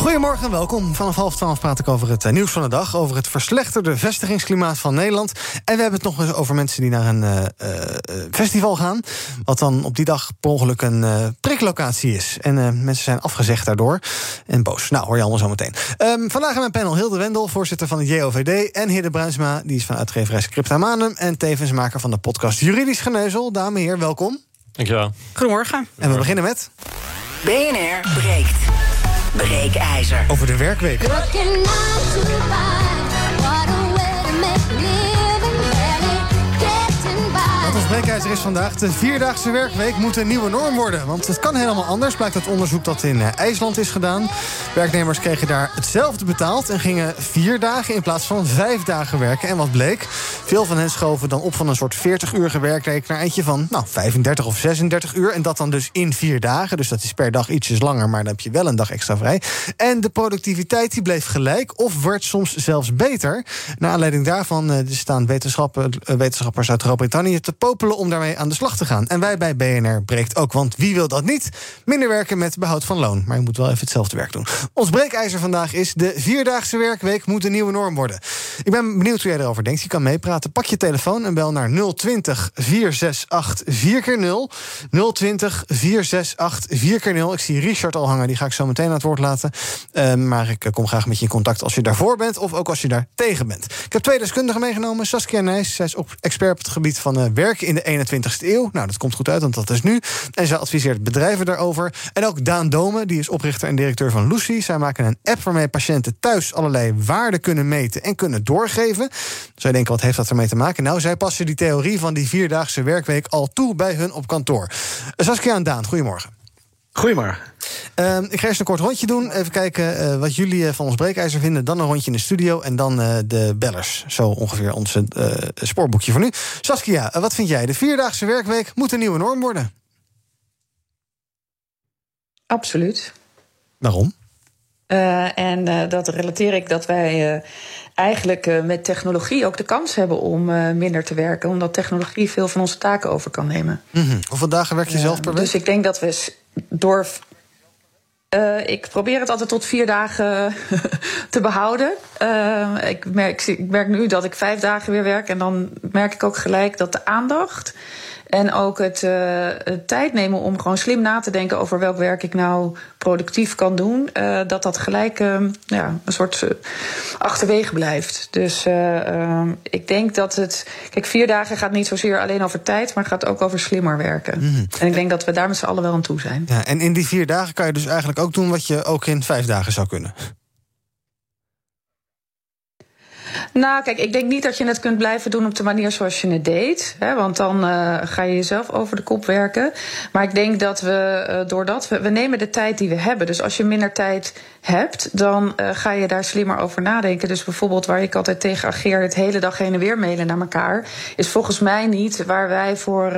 Goedemorgen en welkom. Vanaf half twaalf praat ik over het eh, nieuws van de dag. Over het verslechterde vestigingsklimaat van Nederland. En we hebben het nog eens over mensen die naar een uh, uh, festival gaan. Wat dan op die dag per ongeluk een priklocatie is. En mensen zijn afgezegd daardoor. En boos. Nou, hoor je allemaal zo meteen. Um, vandaag in mijn panel Hilde Wendel, voorzitter van het JOVD. En Hidde Bruinsma, die is van uitgeverij Scriptamanum. En tevens maker van de podcast Juridisch Geneuzel. Dames en heren, welkom. Dankjewel. Goedemorgen. En we beginnen met... BNR breekt. Breekijzer. Over de werkweek. Breekijzer is vandaag. De vierdaagse werkweek moet een nieuwe norm worden. Want het kan helemaal anders, blijkt uit onderzoek dat in eh, IJsland is gedaan. Werknemers kregen daar hetzelfde betaald... en gingen vier dagen in plaats van vijf dagen werken. En wat bleek? Veel van hen schoven dan op van een soort 40-uurige werkweek... naar eentje van nou, 35 of 36 uur. En dat dan dus in vier dagen. Dus dat is per dag ietsjes langer, maar dan heb je wel een dag extra vrij. En de productiviteit die bleef gelijk of werd soms zelfs beter. Naar aanleiding daarvan uh, staan wetenschappers uit Groot-Brittannië... te om daarmee aan de slag te gaan. En wij bij BNR breekt ook, want wie wil dat niet? Minder werken met behoud van loon. Maar je moet wel even hetzelfde werk doen. Ons breekijzer vandaag is... de vierdaagse werkweek moet een nieuwe norm worden. Ik ben benieuwd hoe jij erover denkt. Je kan meepraten. Pak je telefoon en bel naar 020 468 4x0. 020 468 4x0. Ik zie Richard al hangen, die ga ik zo meteen aan het woord laten. Uh, maar ik kom graag met je in contact als je daarvoor bent... of ook als je daar tegen bent. Ik heb twee deskundigen meegenomen. Saskia Nijs, zij is expert op het gebied van uh, werk in de 21ste eeuw. Nou, dat komt goed uit, want dat is nu. En zij adviseert bedrijven daarover. En ook Daan Domen, die is oprichter en directeur van Lucy. Zij maken een app waarmee patiënten thuis allerlei waarden kunnen meten en kunnen doorgeven. Zij denken, wat heeft dat ermee te maken? Nou, zij passen die theorie van die vierdaagse werkweek al toe bij hun op kantoor. Saskia en Daan, goedemorgen. Goedemorgen. Uh, ik ga eerst een kort rondje doen. Even kijken uh, wat jullie uh, van ons breekijzer vinden. Dan een rondje in de studio en dan de bellers. Zo ongeveer ons spoorboekje voor nu. Saskia, wat vind jij? De vierdaagse werkweek moet een nieuwe norm worden. Absoluut. Waarom? en dat relateer ik dat wij eigenlijk met technologie ook de kans hebben om minder te werken. Omdat technologie veel van onze taken over kan nemen. Mm -hmm. Hoeveel dagen werk je zelf per week? Dus ik denk dat we door uh, ik probeer het altijd tot vier dagen te behouden. Uh, ik, merk, ik nu dat ik vijf dagen weer werk. En dan merk ik ook gelijk dat de aandacht en ook het, uh, het, tijd nemen om gewoon slim na te denken over welk werk ik nou productief kan doen, uh, dat dat gelijk uh, ja, een soort achterwege blijft. Dus ik denk dat het. Kijk, vier dagen gaat niet zozeer alleen over tijd, maar gaat ook over slimmer werken. Mm -hmm. En ik denk dat we daar met z'n allen wel aan toe zijn. Ja, en in die vier dagen kan je dus eigenlijk ook doen wat je ook in vijf dagen zou kunnen. Nou, kijk, ik denk niet dat je het kunt blijven doen op de manier zoals je het deed. Hè, want dan uh, ga je jezelf over de kop werken. Maar ik denk dat we, uh, doordat we, we nemen de tijd die we hebben. Dus als je minder tijd hebt, dan uh, ga je daar slimmer over nadenken. Dus bijvoorbeeld waar ik altijd tegen ageer, het hele dag heen en weer mailen naar elkaar, is volgens mij niet waar wij voor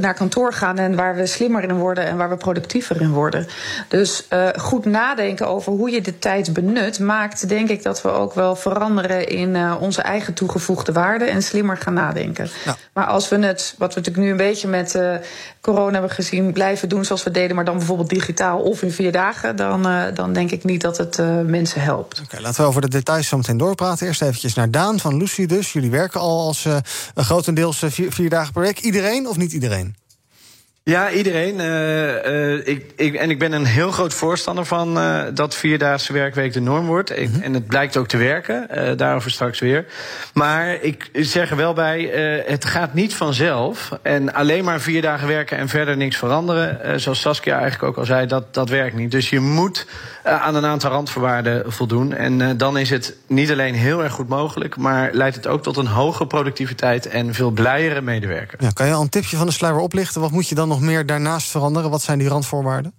naar kantoor gaan en waar we slimmer in worden en waar we productiever in worden. Dus goed nadenken over hoe je de tijd benut, maakt denk ik dat we ook wel veranderen in onze eigen toegevoegde waarde en slimmer gaan nadenken. Ja. Maar als we het, wat we natuurlijk nu een beetje met corona hebben gezien, blijven doen zoals we deden, maar dan bijvoorbeeld digitaal of in vier dagen, dan, dan denk ik niet dat het mensen helpt. Oké, laten we over de details zo meteen doorpraten. Eerst eventjes naar Daan van Lucy dus. Jullie werken al als grotendeels vier, vier dagen per week. Iedereen of niet iedereen? Ja, iedereen. Uh, uh, ik, ik, en ik ben een heel groot voorstander van uh, dat vierdaagse werkweek de norm wordt. Mm -hmm. En het blijkt ook te werken. daarover straks weer. Maar ik zeg er wel bij, het gaat niet vanzelf. En alleen maar vier dagen werken en verder niks veranderen. zoals Saskia eigenlijk ook al zei, dat, dat werkt niet. Dus je moet aan een aantal randvoorwaarden voldoen. En dan is het niet alleen heel erg goed mogelijk, maar leidt het ook tot een hoge productiviteit en veel blijere medewerkers. Ja, kan je al een tipje van de sluier oplichten? Wat moet je dan nog meer daarnaast veranderen? Wat zijn die randvoorwaarden?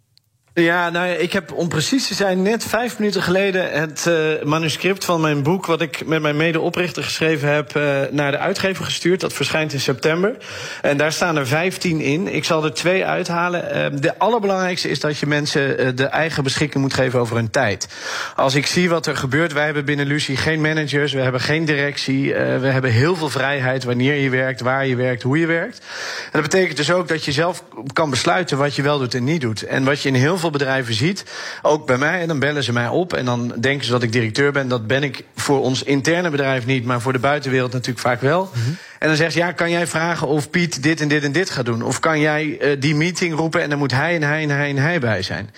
Ja, nou ik heb om precies te zijn net vijf minuten geleden het uh, manuscript van mijn boek, wat ik met mijn medeoprichter geschreven heb, uh, naar de uitgever gestuurd. Dat verschijnt in september. En daar staan er vijftien in. Ik zal er twee uithalen. Uh, de allerbelangrijkste is dat je mensen de eigen beschikking moet geven over hun tijd. Als ik zie wat er gebeurt, wij hebben binnen Lucie geen managers, we hebben geen directie, we hebben heel veel vrijheid wanneer je werkt, waar je werkt, hoe je werkt. En dat betekent dus ook dat je zelf kan besluiten wat je wel doet en niet doet. En wat je in heel veel bedrijven ziet, ook bij mij, en dan bellen ze mij op en dan denken ze dat ik directeur ben. Dat ben ik voor ons interne bedrijf niet, maar voor de buitenwereld natuurlijk vaak wel. Mhm. En dan zegt ze, ja, kan jij vragen of Piet dit en dit en dit gaat doen? Of kan jij uh, die meeting roepen en dan moet hij en hij en hij en hij bij zijn?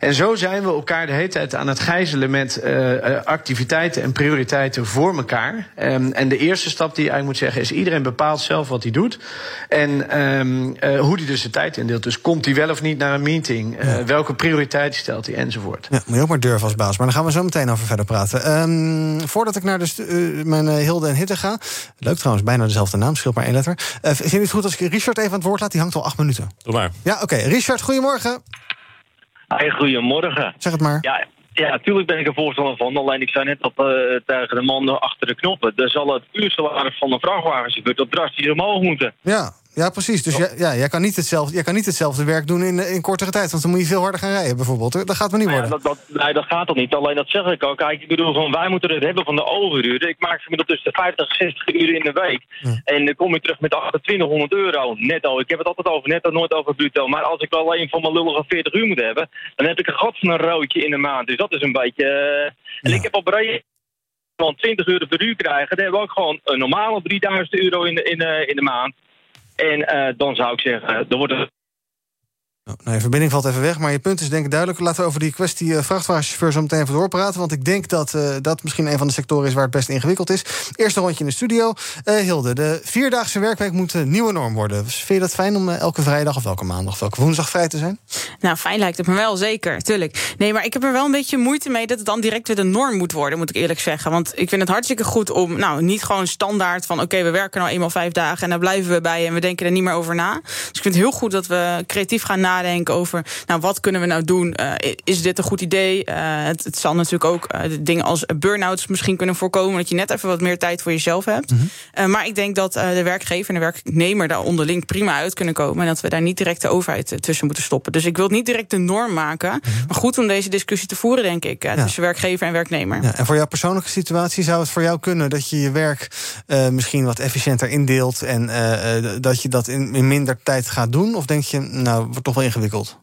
En zo zijn we elkaar de hele tijd aan het gijzelen met uh, activiteiten en prioriteiten voor elkaar. Um, en de eerste stap die je eigenlijk moet zeggen is, iedereen bepaalt zelf wat hij doet. En um, uh, hoe hij dus de tijd indeelt. Dus komt hij wel of niet naar een meeting? Ja. Welke prioriteiten stelt hij enzovoort. Ja, moet je ook maar durven als baas. Maar daar gaan we zo meteen over verder praten. Um, voordat ik naar de mijn Hilde en Hitte ga. Leuk trouwens, bijna dezelfde dezelfde naam, scheelt maar één letter. Uh, vind je het goed als ik Richard even aan het woord laat? Die hangt al acht minuten. Doe maar. Ja, oké. Okay. Richard, goedemorgen. Hey, goedemorgen. Zeg het maar. Ja, ja, natuurlijk ben ik er voorstander van. Alleen ik zei net dat, uh, tegen de man achter de knoppen. Er zal het uursalaris van een vrachtwagenchauffeur tot drastisch omhoog moeten. Ja, ja, precies. Dus ja, ja, jij, kan niet hetzelfde, jij kan niet hetzelfde werk doen in, in kortere tijd. Want dan moet je veel harder gaan rijden, bijvoorbeeld. Dat gaat maar niet worden. Ja, dat, dat, nee, dat gaat toch niet. Alleen dat zeg ik ook. Kijk, ik bedoel, van, wij moeten het hebben van de overuren. Ik maak gemiddeld tussen 50 en 60 uur in de week. En dan kom je terug met 2800 euro netto. Ik heb het altijd over netto, nooit over bruto. Maar als ik wel alleen van mijn lullige 40 uur moet hebben... dan heb ik een gat van een roodje in de maand. Dus dat is een beetje... Uh, en ik heb op reden van 20 euro per uur krijgen... dan hebben we ook gewoon een normale 3000 euro in de, in, de, in de maand. En uh, dan zou ik zeggen, er wordt een nou, je verbinding valt even weg, maar je punt is denk ik duidelijk. Laten we over die kwestie uh, vrachtwagenchauffeur zo meteen even doorpraten. Want ik denk dat uh, dat misschien een van de sectoren is waar het best ingewikkeld is. Eerste rondje in de studio. Uh, Hilde, de vierdaagse werkweek moet een nieuwe norm worden. Dus vind je dat fijn om elke vrijdag of elke maandag of elke woensdag vrij te zijn? Nou, fijn lijkt het me wel, zeker, tuurlijk. Nee, maar ik heb er wel een beetje moeite mee dat het dan direct weer de norm moet worden, moet ik eerlijk zeggen. Want ik vind het hartstikke goed om, nou, niet gewoon standaard van... oké, we werken nou eenmaal vijf dagen en daar blijven we bij... en we denken er niet meer over na. Dus ik vind het heel goed dat we creatief gaan nadenken over nou, wat kunnen we nou doen? Uh, is dit een goed idee? Uh, het, het, zal natuurlijk ook uh, dingen als burn-outs misschien kunnen voorkomen. Dat je net even wat meer tijd voor jezelf hebt. Mm -hmm. maar ik denk dat de werkgever en de werknemer daar onderling prima uit kunnen komen. En dat we daar niet direct de overheid tussen moeten stoppen. Dus ik wil het niet direct de norm maken. Mm -hmm. Maar goed om deze discussie te voeren, denk ik. Ja. Tussen werkgever en werknemer. Ja, en voor jouw persoonlijke situatie zou het voor jou kunnen dat je je werk misschien wat efficiënter indeelt. En dat je dat in, in minder tijd gaat doen? Of denk je, nou, wordt toch wel ingewikkeld?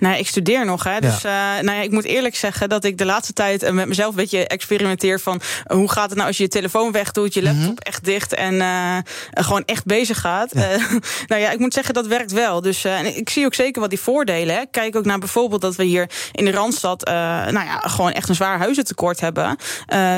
Nou, ik studeer nog. Hè, dus ja. Uh, nou ja, ik moet eerlijk zeggen dat ik de laatste tijd uh, met mezelf een beetje experimenteer van uh, hoe gaat het nou als je je telefoon wegdoet, je laptop mm -hmm. echt dicht en gewoon echt bezig gaat. Ja. nou ja, ik moet zeggen dat werkt wel. Dus en ik zie ook zeker wat die voordelen. Hè. Kijk ook naar bijvoorbeeld dat we hier in de Randstad nou ja, gewoon echt een zwaar huizentekort hebben.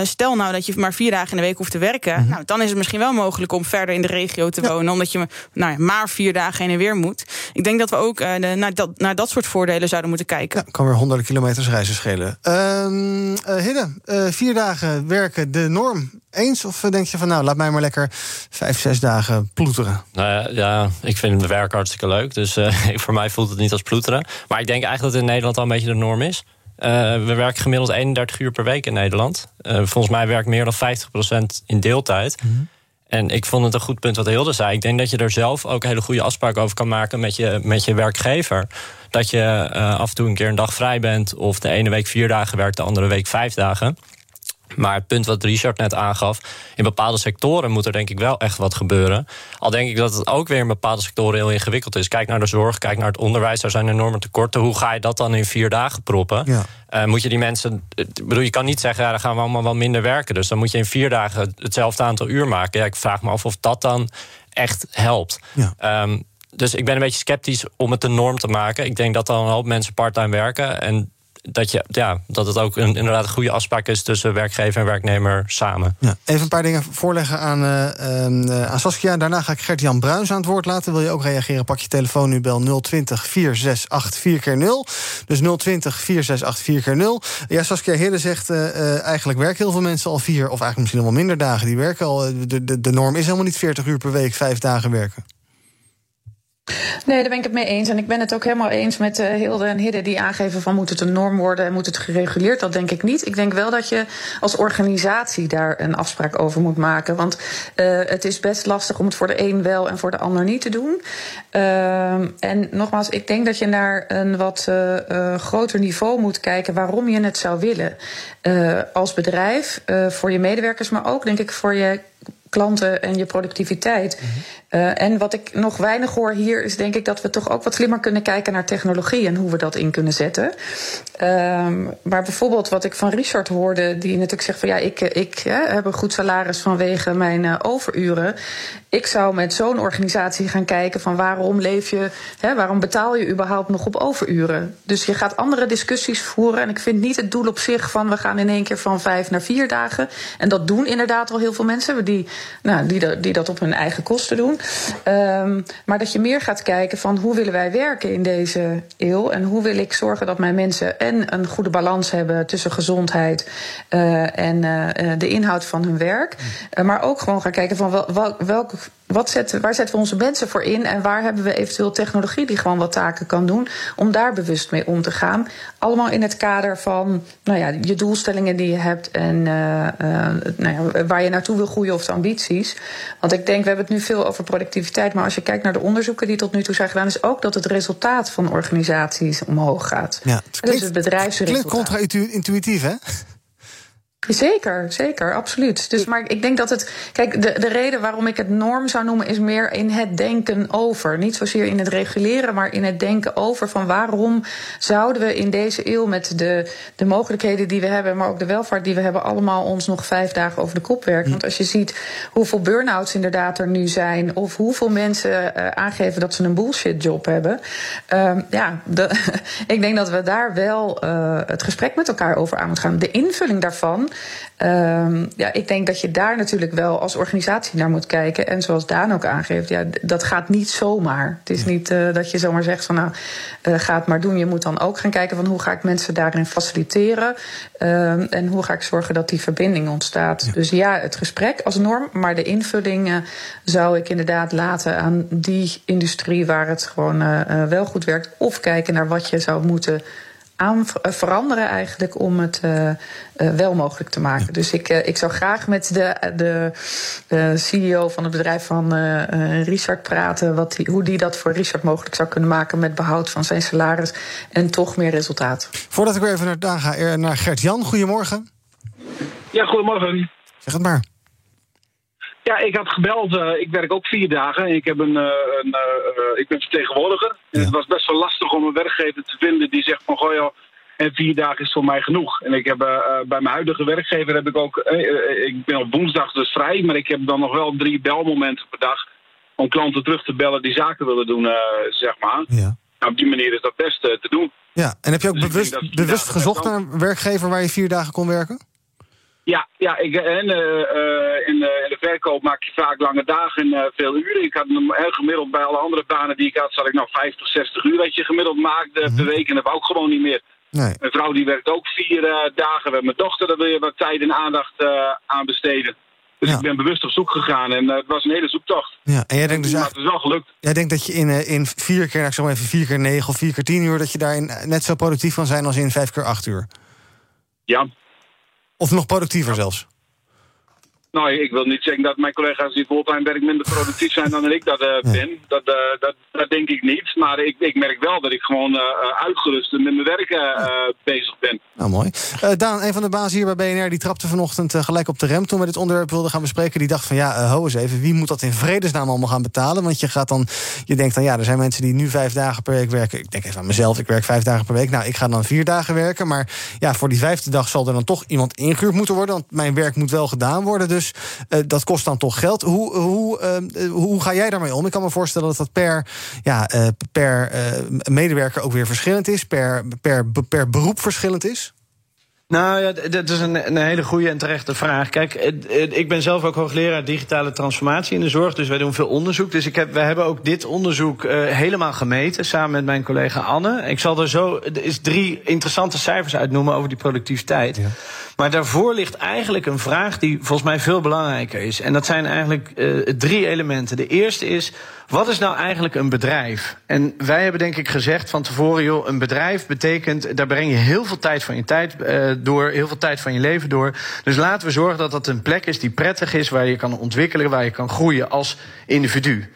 stel nou dat je maar vier dagen in de week hoeft te werken. Mm -hmm. nou, dan is het misschien wel mogelijk om verder in de regio te wonen, omdat je nou ja, maar vier dagen heen en weer moet. Ik denk dat we ook naar, dat, naar dat soort voordelen zouden moeten kijken. Ja, kan weer honderden kilometers reizen schelen. Uh, uh, Hidde, uh, vier dagen werken de norm eens? Of denk je van nou, laat mij maar lekker vijf, zes dagen ploeteren? Nou ja, ja ik vind mijn werk hartstikke leuk. Dus uh, voor mij voelt het niet als ploeteren. Maar ik denk eigenlijk dat het in Nederland al een beetje de norm is. Uh, we werken gemiddeld 31 uur per week in Nederland. Uh, volgens mij werkt meer dan 50% in deeltijd. Mm -hmm. En ik vond het een goed punt wat Hilde zei. Ik denk dat je er zelf ook hele goede afspraken over kan maken met je, met je werkgever. Dat je uh, af en toe een keer een dag vrij bent, of de ene week vier dagen werkt, de andere week vijf dagen. Maar het punt wat Richard net aangaf, in bepaalde sectoren moet er denk ik wel echt wat gebeuren. Al denk ik dat het ook weer in bepaalde sectoren heel ingewikkeld is. Kijk naar de zorg, kijk naar het onderwijs, daar zijn enorme tekorten. Hoe ga je dat dan in vier dagen proppen? Ja. Uh, moet je die mensen. Ik bedoel, je kan niet zeggen, ja, dan gaan we allemaal wel minder werken. Dus dan moet je in vier dagen hetzelfde aantal uur maken. Ja, ik vraag me af of dat dan echt helpt. Ja. Um, dus ik ben een beetje sceptisch om het de norm te maken. Ik denk dat dan een hoop mensen parttime werken. En dat, je, ja, dat het ook een, inderdaad een goede afspraak is tussen werkgever en werknemer samen. Ja, even een paar dingen voorleggen aan, uh, aan Saskia. Daarna ga ik Gert-Jan Bruins aan het woord laten. Wil je ook reageren? Pak je telefoon nu, bel 020 468 4 keer 0 Dus 020 468 4 keer 0 Ja, Saskia Hidde zegt uh, eigenlijk werken heel veel mensen al vier... of eigenlijk misschien wel minder dagen. Die werken al. De, de, de norm is helemaal niet 40 uur per week, vijf dagen werken. Nee, daar ben ik het mee eens. En ik ben het ook helemaal eens met uh, Hilde en Hidde die aangeven van moet het een norm worden en moet het gereguleerd. Dat denk ik niet. Ik denk wel dat je als organisatie daar een afspraak over moet maken. Want uh, het is best lastig om het voor de een wel en voor de ander niet te doen. Uh, en nogmaals, ik denk dat je naar een wat uh, groter niveau moet kijken waarom je het zou willen. als bedrijf, voor je medewerkers, maar ook denk ik voor je klanten en je productiviteit. -hmm. Uh, en wat ik nog weinig hoor hier is denk ik dat we toch ook wat slimmer kunnen kijken naar technologie en hoe we dat in kunnen zetten. Um, maar bijvoorbeeld wat ik van Richard hoorde, die natuurlijk zegt van ja, ik, ik hè, heb een goed salaris vanwege mijn uh, overuren. Ik zou met zo'n organisatie gaan kijken van waarom leef je, hè, waarom betaal je überhaupt nog op overuren? Dus je gaat andere discussies voeren. En ik vind niet het doel op zich van we gaan in één keer van vijf naar vier dagen. En dat doen inderdaad al heel veel mensen die, nou, die, die dat op hun eigen kosten doen. Um, maar dat je meer gaat kijken van hoe willen wij werken in deze eeuw en hoe wil ik zorgen dat mijn mensen en een goede balans hebben tussen gezondheid uh, en uh, de inhoud van hun werk. Uh, maar ook gewoon gaan kijken van wel, wel, welke wat zetten, waar zetten we onze mensen voor in en waar hebben we eventueel technologie die gewoon wat taken kan doen, om daar bewust mee om te gaan. Allemaal in het kader van nou ja, je doelstellingen die je hebt en uh, uh, nou ja, waar je naartoe wil groeien of de ambities. Want ik denk, we hebben het nu veel over productiviteit, maar als je kijkt naar de onderzoeken die tot nu toe zijn gedaan, is ook dat het resultaat van organisaties omhoog gaat. Ja, het klinkt, dus het bedrijfsresultaat. klinkt contra-intuïtief, hè? Zeker, zeker, absoluut. Dus, maar ik denk dat het. Kijk, de, de reden waarom ik het norm zou noemen, is meer in het denken over. Niet zozeer in het reguleren, maar in het denken over. Van waarom zouden we in deze eeuw met de, de mogelijkheden die we hebben, maar ook de welvaart die we hebben, allemaal ons nog vijf dagen over de kop werken? Want als je ziet hoeveel burn-outs inderdaad er nu zijn, of hoeveel mensen uh, aangeven dat ze een bullshit job hebben. Uh, ja, de, ik denk dat we daar wel uh, het gesprek met elkaar over aan moeten gaan. De invulling daarvan. Um, ja, ik denk dat je daar natuurlijk wel als organisatie naar moet kijken. En zoals Daan ook aangeeft, ja, dat gaat niet zomaar. Het is niet uh, dat je zomaar zegt van nou, uh, ga het maar doen. Je moet dan ook gaan kijken van hoe ga ik mensen daarin faciliteren. Um, en hoe ga ik zorgen dat die verbinding ontstaat. Ja. Dus ja, het gesprek als norm, maar de invulling uh, zou ik inderdaad laten aan die industrie waar het gewoon uh, wel goed werkt. Of kijken naar wat je zou moeten aan veranderen eigenlijk om het uh, uh, wel mogelijk te maken. Ja. Dus ik, uh, ik zou graag met de, de CEO van het bedrijf van Richard praten, wat die, hoe die dat voor Richard mogelijk zou kunnen maken met behoud van zijn salaris en toch meer resultaat. Voordat ik weer even naar, ga, naar Gert-Jan, goedemorgen. Ja, goedemorgen. Zeg het maar. Ja, ik had gebeld. Uh, ik werk ook vier dagen. Ik, heb een, uh, een uh, ik ben vertegenwoordiger. Ja. Het was best wel lastig om een werkgever te vinden die zegt van goh joh, en vier dagen is voor mij genoeg. En ik heb bij mijn huidige werkgever heb ik ook. ik ben op woensdag dus vrij, maar ik heb dan nog wel drie belmomenten per dag om klanten terug te bellen die zaken willen doen, zeg maar. Ja. Nou, op die manier is dat best te doen. Ja, en heb je ook dus bewust, bewust gezocht naar een werkgever waar je vier dagen kon werken? Ja, ja ik, en, uh, in, uh, in, de verkoop maak je vaak lange dagen en veel uren. Ik had gemiddeld bij alle andere banen die ik had, zat ik nou 50, 60 uur dat je gemiddeld maakte mm -hmm. per week. En dat wou ik gewoon niet meer. Nee. Mijn vrouw die werkt ook vier dagen. Met mijn dochter, daar wil je wat tijd en aandacht aan besteden. Dus ja. ik ben bewust op zoek gegaan en het was een hele zoektocht. Ja, en jij denkt dus maar het is wel gelukt. Jij denkt dat je in, in vier keer, nou, ik zeg maar even vier keer negen of vier keer tien uur, dat je daarin net zo productief kan zijn als in vijf keer acht uur? Ja. Of nog productiever zelfs? Nou, ik wil niet zeggen dat mijn collega's die fulltime werk minder productief zijn dan ik dat uh, ben. Dat, uh, dat, dat denk ik niet. Maar ik, ik merk wel dat ik gewoon uh, uitgerust met mijn werk bezig ben. Nou, mooi. Daan, een van de bazen hier bij BNR, die trapte vanochtend gelijk op de rem toen we dit onderwerp wilden gaan bespreken. Die dacht van ja, ho eens even, wie moet dat in vredesnaam allemaal gaan betalen? Want je gaat dan, je denkt dan ja, er zijn mensen die nu vijf dagen per week werken. Ik denk even aan mezelf, ik werk vijf dagen per week. Nou, ik ga dan vier dagen werken. Maar ja, voor die vijfde dag zal er dan toch iemand ingehuurd moeten worden. Want mijn werk moet wel gedaan worden. Dus dus uh, dat kost dan toch geld. Hoe, hoe, uh, hoe ga jij daarmee om? Ik kan me voorstellen dat dat per, ja, uh, per medewerker ook weer verschillend is, per, per, per beroep verschillend is. Nou ja, dat is een, een hele goede en terechte vraag. Kijk, ik ben zelf ook hoogleraar digitale transformatie in de zorg, dus wij doen veel onderzoek. Dus ik heb, wij hebben ook dit onderzoek uh, helemaal gemeten samen met mijn collega Anne. Ik zal er zo er is drie interessante cijfers uitnoemen over die productiviteit. Ja. Maar daarvoor ligt eigenlijk een vraag die volgens mij veel belangrijker is. En dat zijn eigenlijk uh, drie elementen. De eerste is, wat is nou eigenlijk een bedrijf? En wij hebben denk ik gezegd van tevoren, joh, een bedrijf betekent, daar breng je heel veel tijd van je tijd uh, door, heel veel tijd van je leven door. Dus laten we zorgen dat dat een plek is die prettig is, waar je kan ontwikkelen, waar je kan groeien als individu.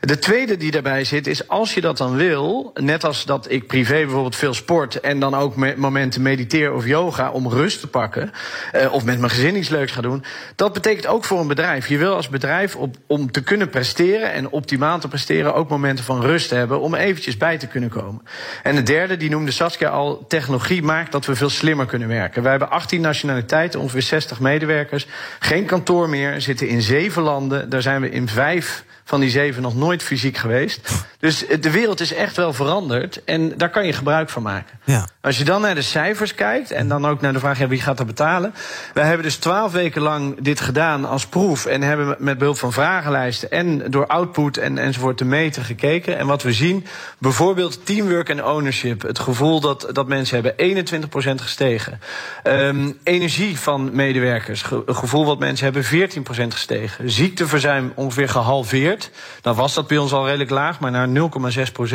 De tweede die daarbij zit is, als je dat dan wil, net als dat ik privé bijvoorbeeld veel sport en dan ook me momenten mediteer of yoga om rust te pakken, uh, of met mijn gezin iets leuks ga doen, dat betekent ook voor een bedrijf. Je wil als bedrijf op, om te kunnen presteren en optimaal te presteren ook momenten van rust hebben om eventjes bij te kunnen komen. En de derde, die noemde Saskia al, technologie maakt dat we veel slimmer kunnen werken. Wij hebben 18 nationaliteiten, ongeveer 60 medewerkers, geen kantoor meer, zitten in zeven landen, daar zijn we in vijf van die zeven nog nooit fysiek geweest. Dus de wereld is echt wel veranderd en daar kan je gebruik van maken. Ja. Als je dan naar de cijfers kijkt en dan ook naar de vraag ja, wie gaat er betalen. Wij hebben dus twaalf weken lang dit gedaan als proef en hebben met behulp van vragenlijsten en door output en, enzovoort te meten gekeken. En wat we zien, bijvoorbeeld teamwork en ownership. Het gevoel dat, dat mensen hebben 21% gestegen. Um, energie van medewerkers, ge, gevoel wat mensen hebben 14% gestegen. Ziekteverzuim ongeveer gehalveerd. Dan was dat bij ons al redelijk laag, maar naar 0,6%.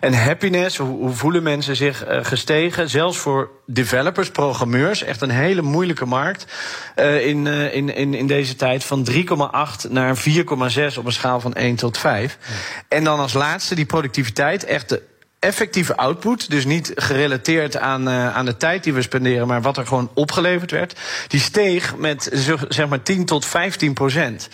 En happiness, hoe, voelen mensen zich uh, gestegen? Zelfs voor developers, programmeurs, echt een hele moeilijke markt uh, in, uh, in, in, in deze tijd. Van 3,8 naar 4,6 op een schaal van 1 tot 5. En dan als laatste die productiviteit, echt de effectieve output, dus niet gerelateerd aan, uh, aan de tijd die we spenderen, maar wat er gewoon opgeleverd werd, die steeg met zeg maar 10 tot 15 procent.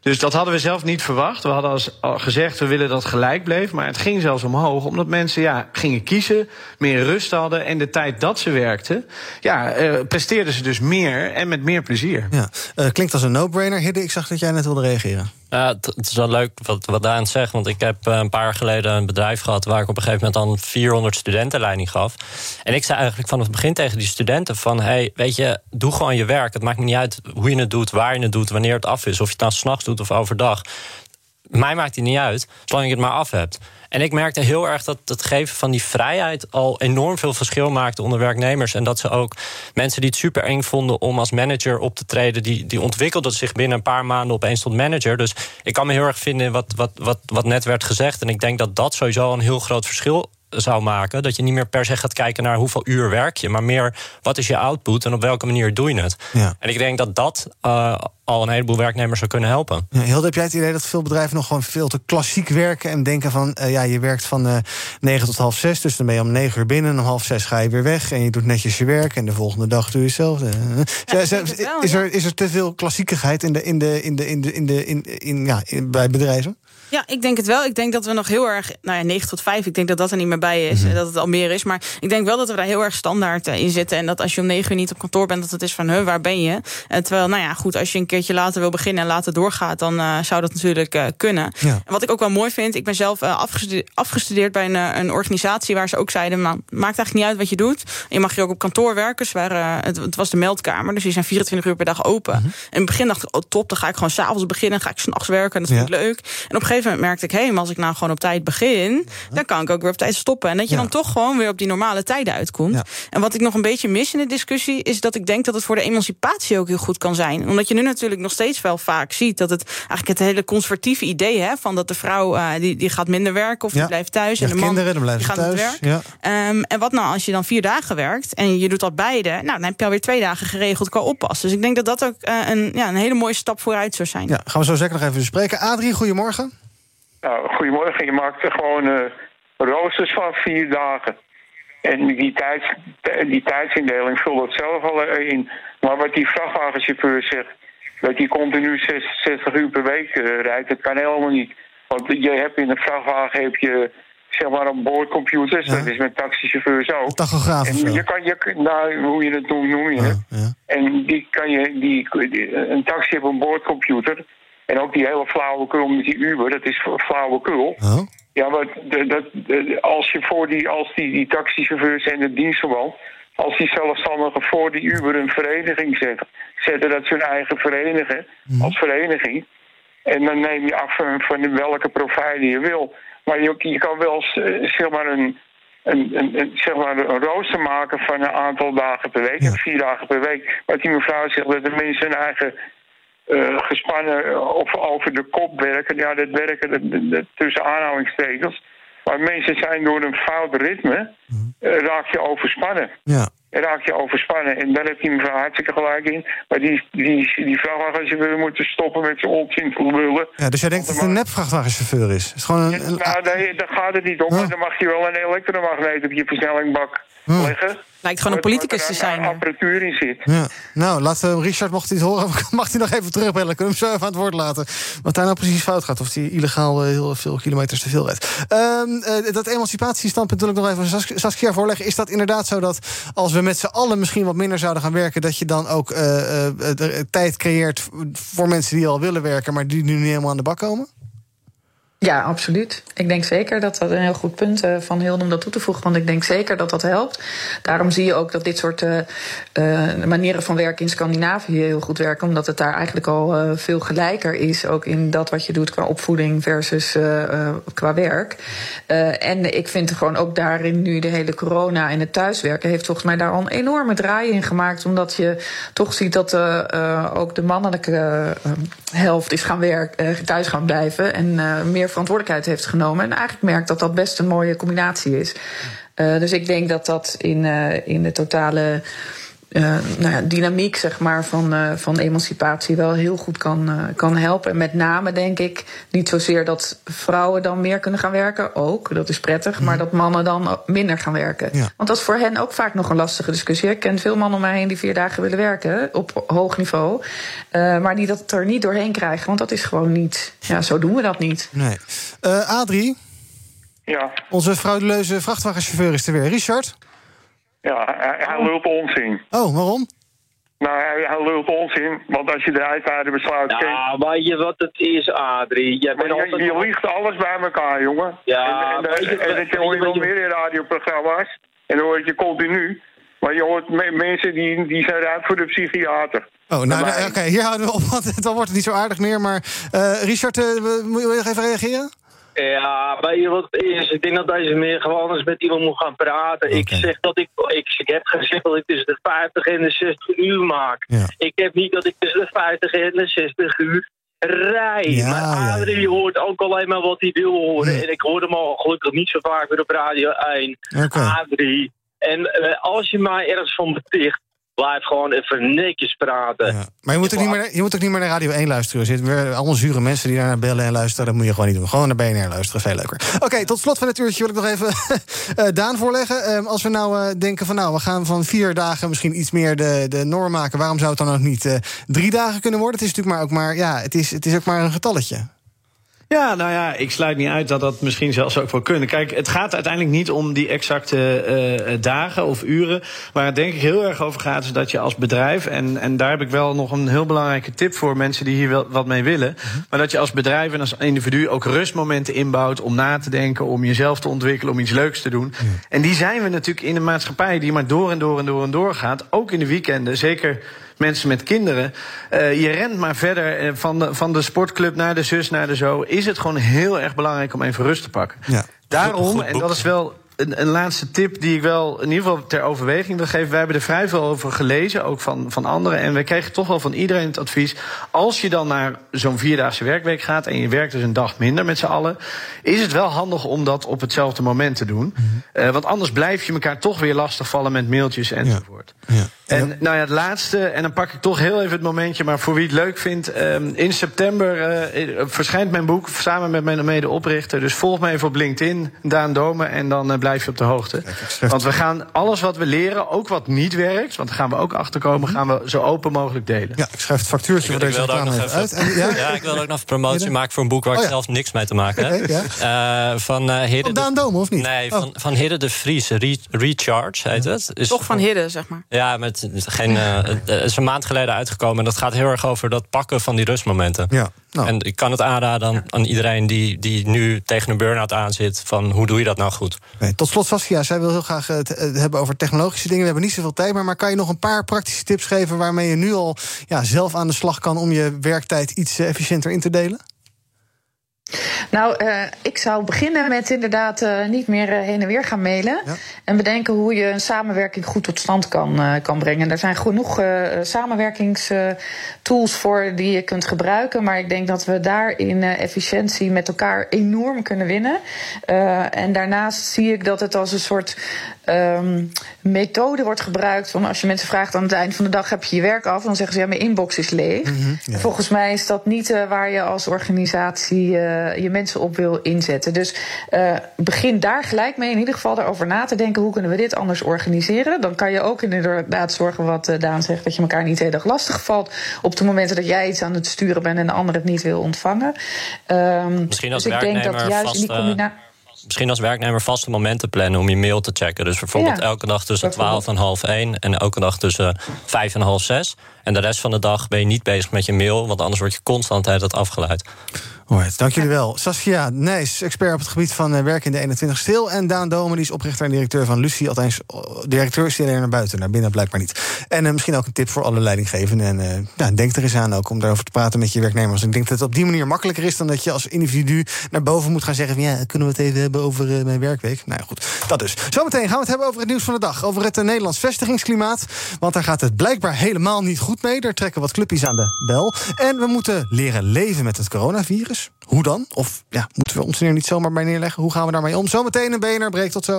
Dus dat hadden we zelf niet verwacht. We hadden als, al gezegd, we willen dat gelijk bleef. Maar het ging zelfs omhoog, omdat mensen ja, gingen kiezen, meer rust hadden. En de tijd dat ze werkten, ja, uh, presteerden ze dus meer en met meer plezier. Ja. Uh, klinkt als een no-brainer. Ik zag dat jij net wilde reageren. Ja, het is wel leuk wat, wat Daan zegt. Want ik heb een paar jaar geleden een bedrijf gehad... waar ik op een gegeven moment dan 400 studenten leiding gaf. En ik zei eigenlijk vanaf het begin tegen die studenten van... hey, weet je, doe gewoon je werk. Het maakt me niet uit hoe je het doet, waar je het doet... wanneer het af is, of je het nou s'nachts doet of overdag. Mij maakt het niet uit, zolang je het maar af hebt. En ik merkte heel erg dat het geven van die vrijheid al enorm veel verschil maakte onder werknemers. En dat ze ook mensen die het super eng vonden om als manager op te treden, die, die ontwikkelden zich binnen een paar maanden opeens tot manager. Dus ik kan me heel erg vinden in wat, wat, wat, wat net werd gezegd. En ik denk dat dat sowieso een heel groot verschil zou maken. Dat je niet meer per se gaat kijken naar hoeveel uur werk je, maar meer wat is je output en op welke manier doe je het. Ja. En ik denk dat dat uh, al een heleboel werknemers zou kunnen helpen. Ja, Hilde, heb jij het idee dat veel bedrijven nog gewoon veel te klassiek werken en denken van uh, ja, je werkt van uh, 9 tot half 6, dus dan ben je om 9 uur binnen en om half 6 ga je weer weg en je doet netjes je werk en de volgende dag doe je hetzelfde. Ja, is, er, is er te veel klassiekigheid in de, in de, in de, in de, in de, in, in, ja, in, bij bedrijven? Ja, ik denk het wel. Ik denk dat we nog heel erg, nou ja, 9 tot 5, ik denk dat dat er niet meer bij is. Mm-hmm. Dat het al meer is. Maar ik denk wel dat we daar heel erg standaard uh, in zitten. En dat als je om 9 uur niet op kantoor bent, dat het is van, huh, waar ben je? Uh, terwijl, nou ja, goed, als je een keertje later wil beginnen en later doorgaat, dan uh, zou dat natuurlijk kunnen. Ja. En wat ik ook wel mooi vind, ik ben zelf afgestudeerd, afgestudeerd bij een, een, organisatie waar ze ook zeiden, man, maakt eigenlijk niet uit wat je doet. Je mag hier ook op kantoor werken. Dus waar, het, het, was de meldkamer, dus die zijn 24 uur per dag open. En in het begin dacht ik, oh top, dan ga ik gewoon s'avonds beginnen, ga ik s'nachts werken. En dat vind ik ja. leuk. En op een gegeven moment merkte ik, hé, hey, als ik nou gewoon op tijd begin, dan kan ik ook weer op tijd stoppen. En dat je ja. dan toch gewoon weer op die normale tijden uitkomt. Ja. En wat ik nog een beetje mis in de discussie, is dat ik denk dat het voor de emancipatie ook heel goed kan zijn. Omdat je nu natuurlijk nog steeds wel vaak ziet dat het eigenlijk het hele conservatieve idee hè, van dat de vrouw uh, die, die gaat minder werken of ja. die blijft thuis. En de man kinderen, dan die gaat thuis. werk. Um, en wat nou als je dan vier dagen werkt en je doet dat beide, nou dan heb je alweer twee dagen geregeld qua oppassen. Dus ik denk dat dat ook uh, een, ja, een hele mooie stap vooruit zou zijn. Ja, gaan we zo zeker nog even bespreken. Adrie, goedemorgen. Nou, goedemorgen. Je maakt er gewoon uh, roosters van vier dagen. En die, tijds, die tijdsindeling vult dat zelf al in. Maar wat die vrachtwagenchauffeur zegt, dat hij continu 60 uur per week uh, rijdt, dat kan helemaal niet. Want je hebt in een vrachtwagen heb je zeg maar een boordcomputers, ja. dat is met taxichauffeurs ook. Tachograaf en je kan, je, nou, hoe je het noemt, noem je ja, het. ja. En die kan je, die, een taxi heeft een boordcomputer. En ook die hele flauwekul met die Uber, dat is flauwekul. Oh. Ja, maar dat, als je voor die, als die, die taxichauffeurs en de dienstverband, als die zelfstandigen voor die Uber een vereniging zetten, zetten dat ze hun eigen verenigen mm. als vereniging. En dan neem je af van, van welke provider je wil. Maar je, je kan wel zeg maar een, een, een, een, zeg maar een rooster maken van een aantal dagen per week, vier dagen per week. Wat die mevrouw zegt, dat de mensen hun eigen uh, gespannen of over de kop werken. Ja, dat werken de, de, tussen aanhalingstekens. Maar mensen zijn door een fout ritme, uh, raak je overspannen. Ja raak je overspannen. En daar heeft hij mevrouw hartstikke gelijk in. Maar die, die, die vrachtwagenchauffeur moeten stoppen met zijn onzin lullen. Ja, dus jij denkt dat het een nep vrachtwagenchauffeur is? Is gewoon een, ja, nou, nee, daar gaat het niet om. Maar dan mag je wel een elektromagneet op je versnellingbak leggen. Lijkt gewoon een politicus te zijn. Apparatuur in zit. Ja. Nou, laat uh, Richard, mocht hij het horen, mag hij nog even terugbellen. Kunnen we hem zo even aan het woord laten. Wat daar nou precies fout gaat. Of hij illegaal uh, heel veel kilometers te veel rijdt. Um, uh, dat emancipatiestandpunt wil ik nog even Saskia voorleggen. Is dat inderdaad zo dat als we met z'n allen misschien wat minder zouden gaan werken... dat je dan ook tijd creëert voor mensen die al willen werken... maar die nu niet helemaal aan de bak komen? Ja, absoluut. Ik denk zeker dat dat een heel goed punt uh, van Hilde om dat toe te voegen. Want ik denk zeker dat dat helpt. Daarom zie je ook dat dit soort uh, uh, manieren van werken in Scandinavië heel goed werken. Omdat het daar eigenlijk al veel gelijker is. Ook in dat wat je doet qua opvoeding versus qua werk. en ik vind gewoon ook daarin nu de hele corona en het thuiswerken... heeft volgens mij daar al een enorme draai in gemaakt. Omdat je toch ziet dat ook de mannelijke helft is gaan werken, thuis gaan blijven. En meer verantwoordelijkheid heeft genomen. En eigenlijk merkt dat dat best een mooie combinatie is. Uh, dus ik denk dat dat in, uh, in de totale uh, nou ja, dynamiek zeg maar, van, uh, van emancipatie wel heel goed kan, uh, kan helpen. En met name denk ik niet zozeer dat vrouwen dan meer kunnen gaan werken, ook, dat is prettig, mm. maar dat mannen dan minder gaan werken. Ja. Want dat is voor hen ook vaak nog een lastige discussie. Ik ken veel mannen om mij heen die vier dagen willen werken op hoog niveau, maar die dat er niet doorheen krijgen, want dat is gewoon niet, ja, zo doen we dat niet. Nee. Adrie? Ja. Onze frauduleuze vrachtwagenchauffeur is er weer. Richard? Ja, hij, hij lult onzin. Oh, waarom? Nou, hij, hij lult onzin, want als je de uitvaarden besluit... Ja, weet je wat het is, Adrie? Jij bent je, altijd... je liegt alles bij elkaar, jongen. Ja, en, en, en, en dat hoor je wel meer in radioprogramma's. En dan hoor je continu. Maar je hoort me mensen die, die zijn uit voor de psychiater. Oh, nou, oké, okay, hier houden we op, want dan wordt het niet zo aardig meer. Maar uh, Richard, uh, wil je nog even reageren? Ja, weet je wat het is? Ik denk dat deze meer gewoon eens met iemand moet gaan praten. Okay. Ik zeg dat ik, ik, ik heb gezegd dat ik tussen de 50 en de 60 uur maak. Ja. Ik heb niet dat ik tussen de 50 en de 60 uur rij. Ja, maar Adrie hoort ook alleen maar wat hij wil horen. En ik hoor hem al gelukkig niet zo vaak weer op Radio 1. Okay. Adrie. En uh, als je mij ergens van beticht, blijf gewoon even netjes praten. Ja. Maar je moet, ook niet meer, je moet ook niet meer naar Radio 1 luisteren. Er zitten weer allemaal zure mensen die daar bellen en luisteren. Dat moet je gewoon niet doen. Gewoon naar BNR luisteren, veel leuker. Oké, okay, tot slot van het uurtje wil ik nog even uh, Daan voorleggen. Um, als we nou uh, denken van nou, we gaan van vier dagen misschien iets meer de, de norm maken. Waarom zou het dan ook niet uh, drie dagen kunnen worden? Het is natuurlijk maar ook maar, ja, het is, het is ook maar een getalletje. Ja, nou ja, ik sluit niet uit dat dat misschien zelfs ook wel kunnen. Kijk, het gaat uiteindelijk niet om die exacte uh, dagen of uren. Waar het denk ik heel erg over gaat, is dat je als bedrijf, en, en daar heb ik wel nog een heel belangrijke tip voor mensen die hier wel wat mee willen. Mm-hmm. Maar dat je als bedrijf en als individu ook rustmomenten inbouwt om na te denken, om jezelf te ontwikkelen, om iets leuks te doen. En die zijn we natuurlijk in een maatschappij die maar door en door en door en door gaat. Ook in de weekenden, zeker mensen met kinderen. Uh, je rent maar verder van de, van de sportclub naar de zus, naar de zo. Is het gewoon heel erg belangrijk om even rust te pakken. Ja. Daarom, en dat is wel een, een, laatste tip die ik wel in ieder geval ter overweging wil geven. Wij hebben er vrij veel over gelezen, ook van, van anderen. En we kregen toch wel van iedereen het advies. Als je dan naar zo'n vierdaagse werkweek gaat en je werkt dus een dag minder met z'n allen, is het wel handig om dat op hetzelfde moment te doen. Mm-hmm. Uh, want anders blijf je elkaar toch weer lastigvallen met mailtjes enzovoort. Ja. Ja. En nou ja, het laatste, en dan pak ik toch heel even het momentje, maar voor wie het leuk vindt. Um, in september uh, verschijnt mijn boek samen met mijn medeoprichter. Dus volg me even op LinkedIn, Daan Domen, en dan uh, blijf je op de hoogte. Want we gaan alles wat we leren, ook wat niet werkt, want daar gaan we ook achter komen, gaan we zo open mogelijk delen. Ja, ik schrijf het factuurtje voor deze reclame even uit. En, ja? ja? ik wil ook nog promotie maken voor een boek waar oh, ik ja. zelf niks mee te maken heb. Okay, ja. uh, van uh, Hidde. Van Daan of niet? Nee, van, oh. van Hidde de Vries, Re Recharge heet het. Is Toch van Hidde, zeg maar. Ja, met geen. Uh, het is een maand geleden uitgekomen. En dat gaat heel erg over dat pakken van die rustmomenten. Ja, nou. En ik kan het aanraden aan, aan iedereen die, die nu tegen een burn-out aanzit. Van hoe doe je dat nou goed? Nee, tot slot, Saskia, zij wil heel graag het, het, hebben over technologische dingen. We hebben niet zoveel tijd meer. Maar kan je nog een paar praktische tips geven waarmee je nu al ja, zelf aan de slag kan om je werktijd iets efficiënter in te delen? Nou, uh, ik zou beginnen met inderdaad uh, niet meer uh, heen en weer gaan mailen. Ja. En bedenken hoe je een samenwerking goed tot stand kan, kan brengen. Er zijn genoeg samenwerkingstools voor die je kunt gebruiken. Maar ik denk dat we daar in efficiëntie met elkaar enorm kunnen winnen. en daarnaast zie ik dat het als een soort um, methode wordt gebruikt. Van als je mensen vraagt aan het eind van de dag heb je je werk af, dan zeggen ze ja, mijn inbox is leeg. Mm -hmm, ja. Volgens mij is dat niet waar je als organisatie uh, je mensen op wil inzetten. Dus uh, begin daar gelijk mee, in ieder geval daarover na te denken hoe kunnen we dit anders organiseren. Dan kan je ook inderdaad zorgen, wat Daan zegt, dat je elkaar niet heel erg lastig valt op de momenten dat jij iets aan het sturen bent en de ander het niet wil ontvangen. Um, Misschien als dus ik denk dat juist in die combinatie misschien als werknemer vaste momenten plannen om je mail te checken. Dus bijvoorbeeld ja, elke dag tussen 12 en half 1 en elke dag tussen 5 en half 6. En de rest van de dag ben je niet bezig met je mail, want anders word je constant het afgeleid. Alright, dank jullie wel. Saskia Nijs, expert op het gebied van uh, werk in de 21 stil. En Daan Domen, die is oprichter en directeur van Lucie. Althans, directeur is alleen naar buiten, naar binnen blijkbaar niet. En uh, misschien ook een tip voor alle leidinggevenden. En ja, denk er eens aan ook om daarover te praten met je werknemers. Ik denk dat het op die manier makkelijker is dan dat je als individu naar boven moet gaan zeggen: van, ja, kunnen we het even hebben over mijn werkweek? Nou ja, goed, dat dus. Zometeen gaan we het hebben over het nieuws van de dag. Over het Nederlands vestigingsklimaat. Want daar gaat het blijkbaar helemaal niet goed mee. Er trekken wat clubjes aan de bel. En we moeten leren leven met het coronavirus. Hoe dan? Of ja, moeten we ons er niet zomaar bij neerleggen? Hoe gaan we daarmee om? Zometeen een BNR breekt tot zo.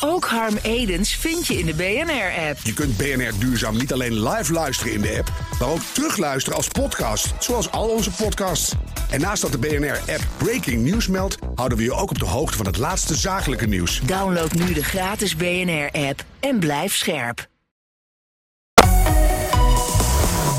Ook Harm Edens vind je in de BNR-app. Je kunt BNR Duurzaam niet alleen live luisteren in de app, maar ook terugluisteren als podcast, zoals al onze podcasts. En naast dat de BNR-app Breaking News meldt, houden we je ook op de hoogte van het laatste zakelijke nieuws. Download nu de gratis BNR-app en blijf scherp.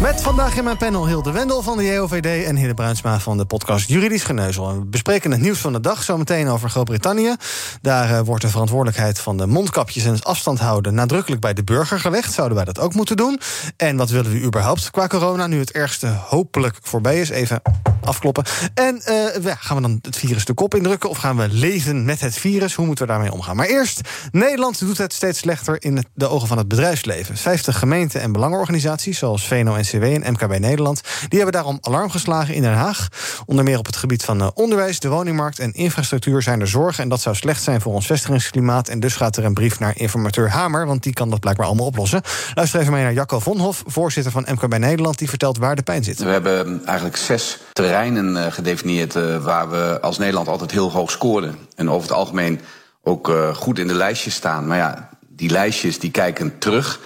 Met vandaag in mijn panel Hilde Wendel van de JOVD... en Hille Bruinsma van de podcast Juridisch Geneuzel. We bespreken het nieuws van de dag zometeen over Groot-Brittannië. Daar uh, wordt de verantwoordelijkheid van de mondkapjes... en het afstand houden nadrukkelijk bij de burger gelegd. Zouden wij dat ook moeten doen? En wat willen we überhaupt qua corona... nu het ergste hopelijk voorbij is? Even afkloppen. En ja, gaan we dan het virus de kop indrukken... of gaan we leven met het virus? Hoe moeten we daarmee omgaan? Maar eerst, Nederland doet het steeds slechter... in de ogen van het bedrijfsleven. 50 gemeenten en belangenorganisaties... zoals VNO-NCW en MKB Nederland... die hebben daarom alarm geslagen in Den Haag. Onder meer op het gebied van uh, onderwijs, de woningmarkt en infrastructuur... zijn er zorgen en dat zou slecht zijn voor ons vestigingsklimaat. En dus gaat er een brief naar informateur Hamer... want die kan dat blijkbaar allemaal oplossen. Luister even mee naar Jacco Vonhof, voorzitter van MKB Nederland... die vertelt waar de pijn zit. We hebben eigenlijk zes terreinen uh, gedefinieerd... Uh, waar we als Nederland altijd heel hoog scoren. En over het algemeen ook goed in de lijstjes staan. Maar ja, die lijstjes die kijken terug...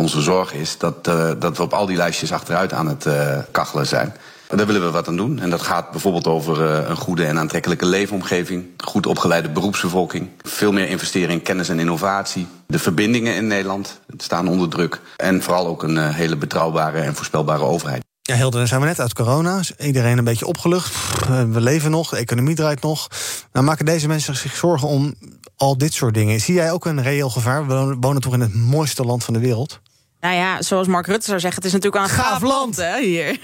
Onze zorg is dat, uh, dat we op al die lijstjes achteruit aan het uh, kachelen zijn. Daar willen we wat aan doen. En dat gaat bijvoorbeeld over uh, een goede en aantrekkelijke leefomgeving, goed opgeleide beroepsbevolking, veel meer investeren in kennis en innovatie, de verbindingen in Nederland staan onder druk en vooral ook een hele betrouwbare en voorspelbare overheid. Ja, Hilde, dan zijn we net uit corona. Iedereen een beetje opgelucht. We leven nog, de economie draait nog. Nou, maken deze mensen zich zorgen om al dit soort dingen? Zie jij ook een reëel gevaar? We wonen toch in het mooiste land van de wereld? Nou ja, zoals Mark Rutte zou zeggen, het is natuurlijk een gaaf, land, hè, hier.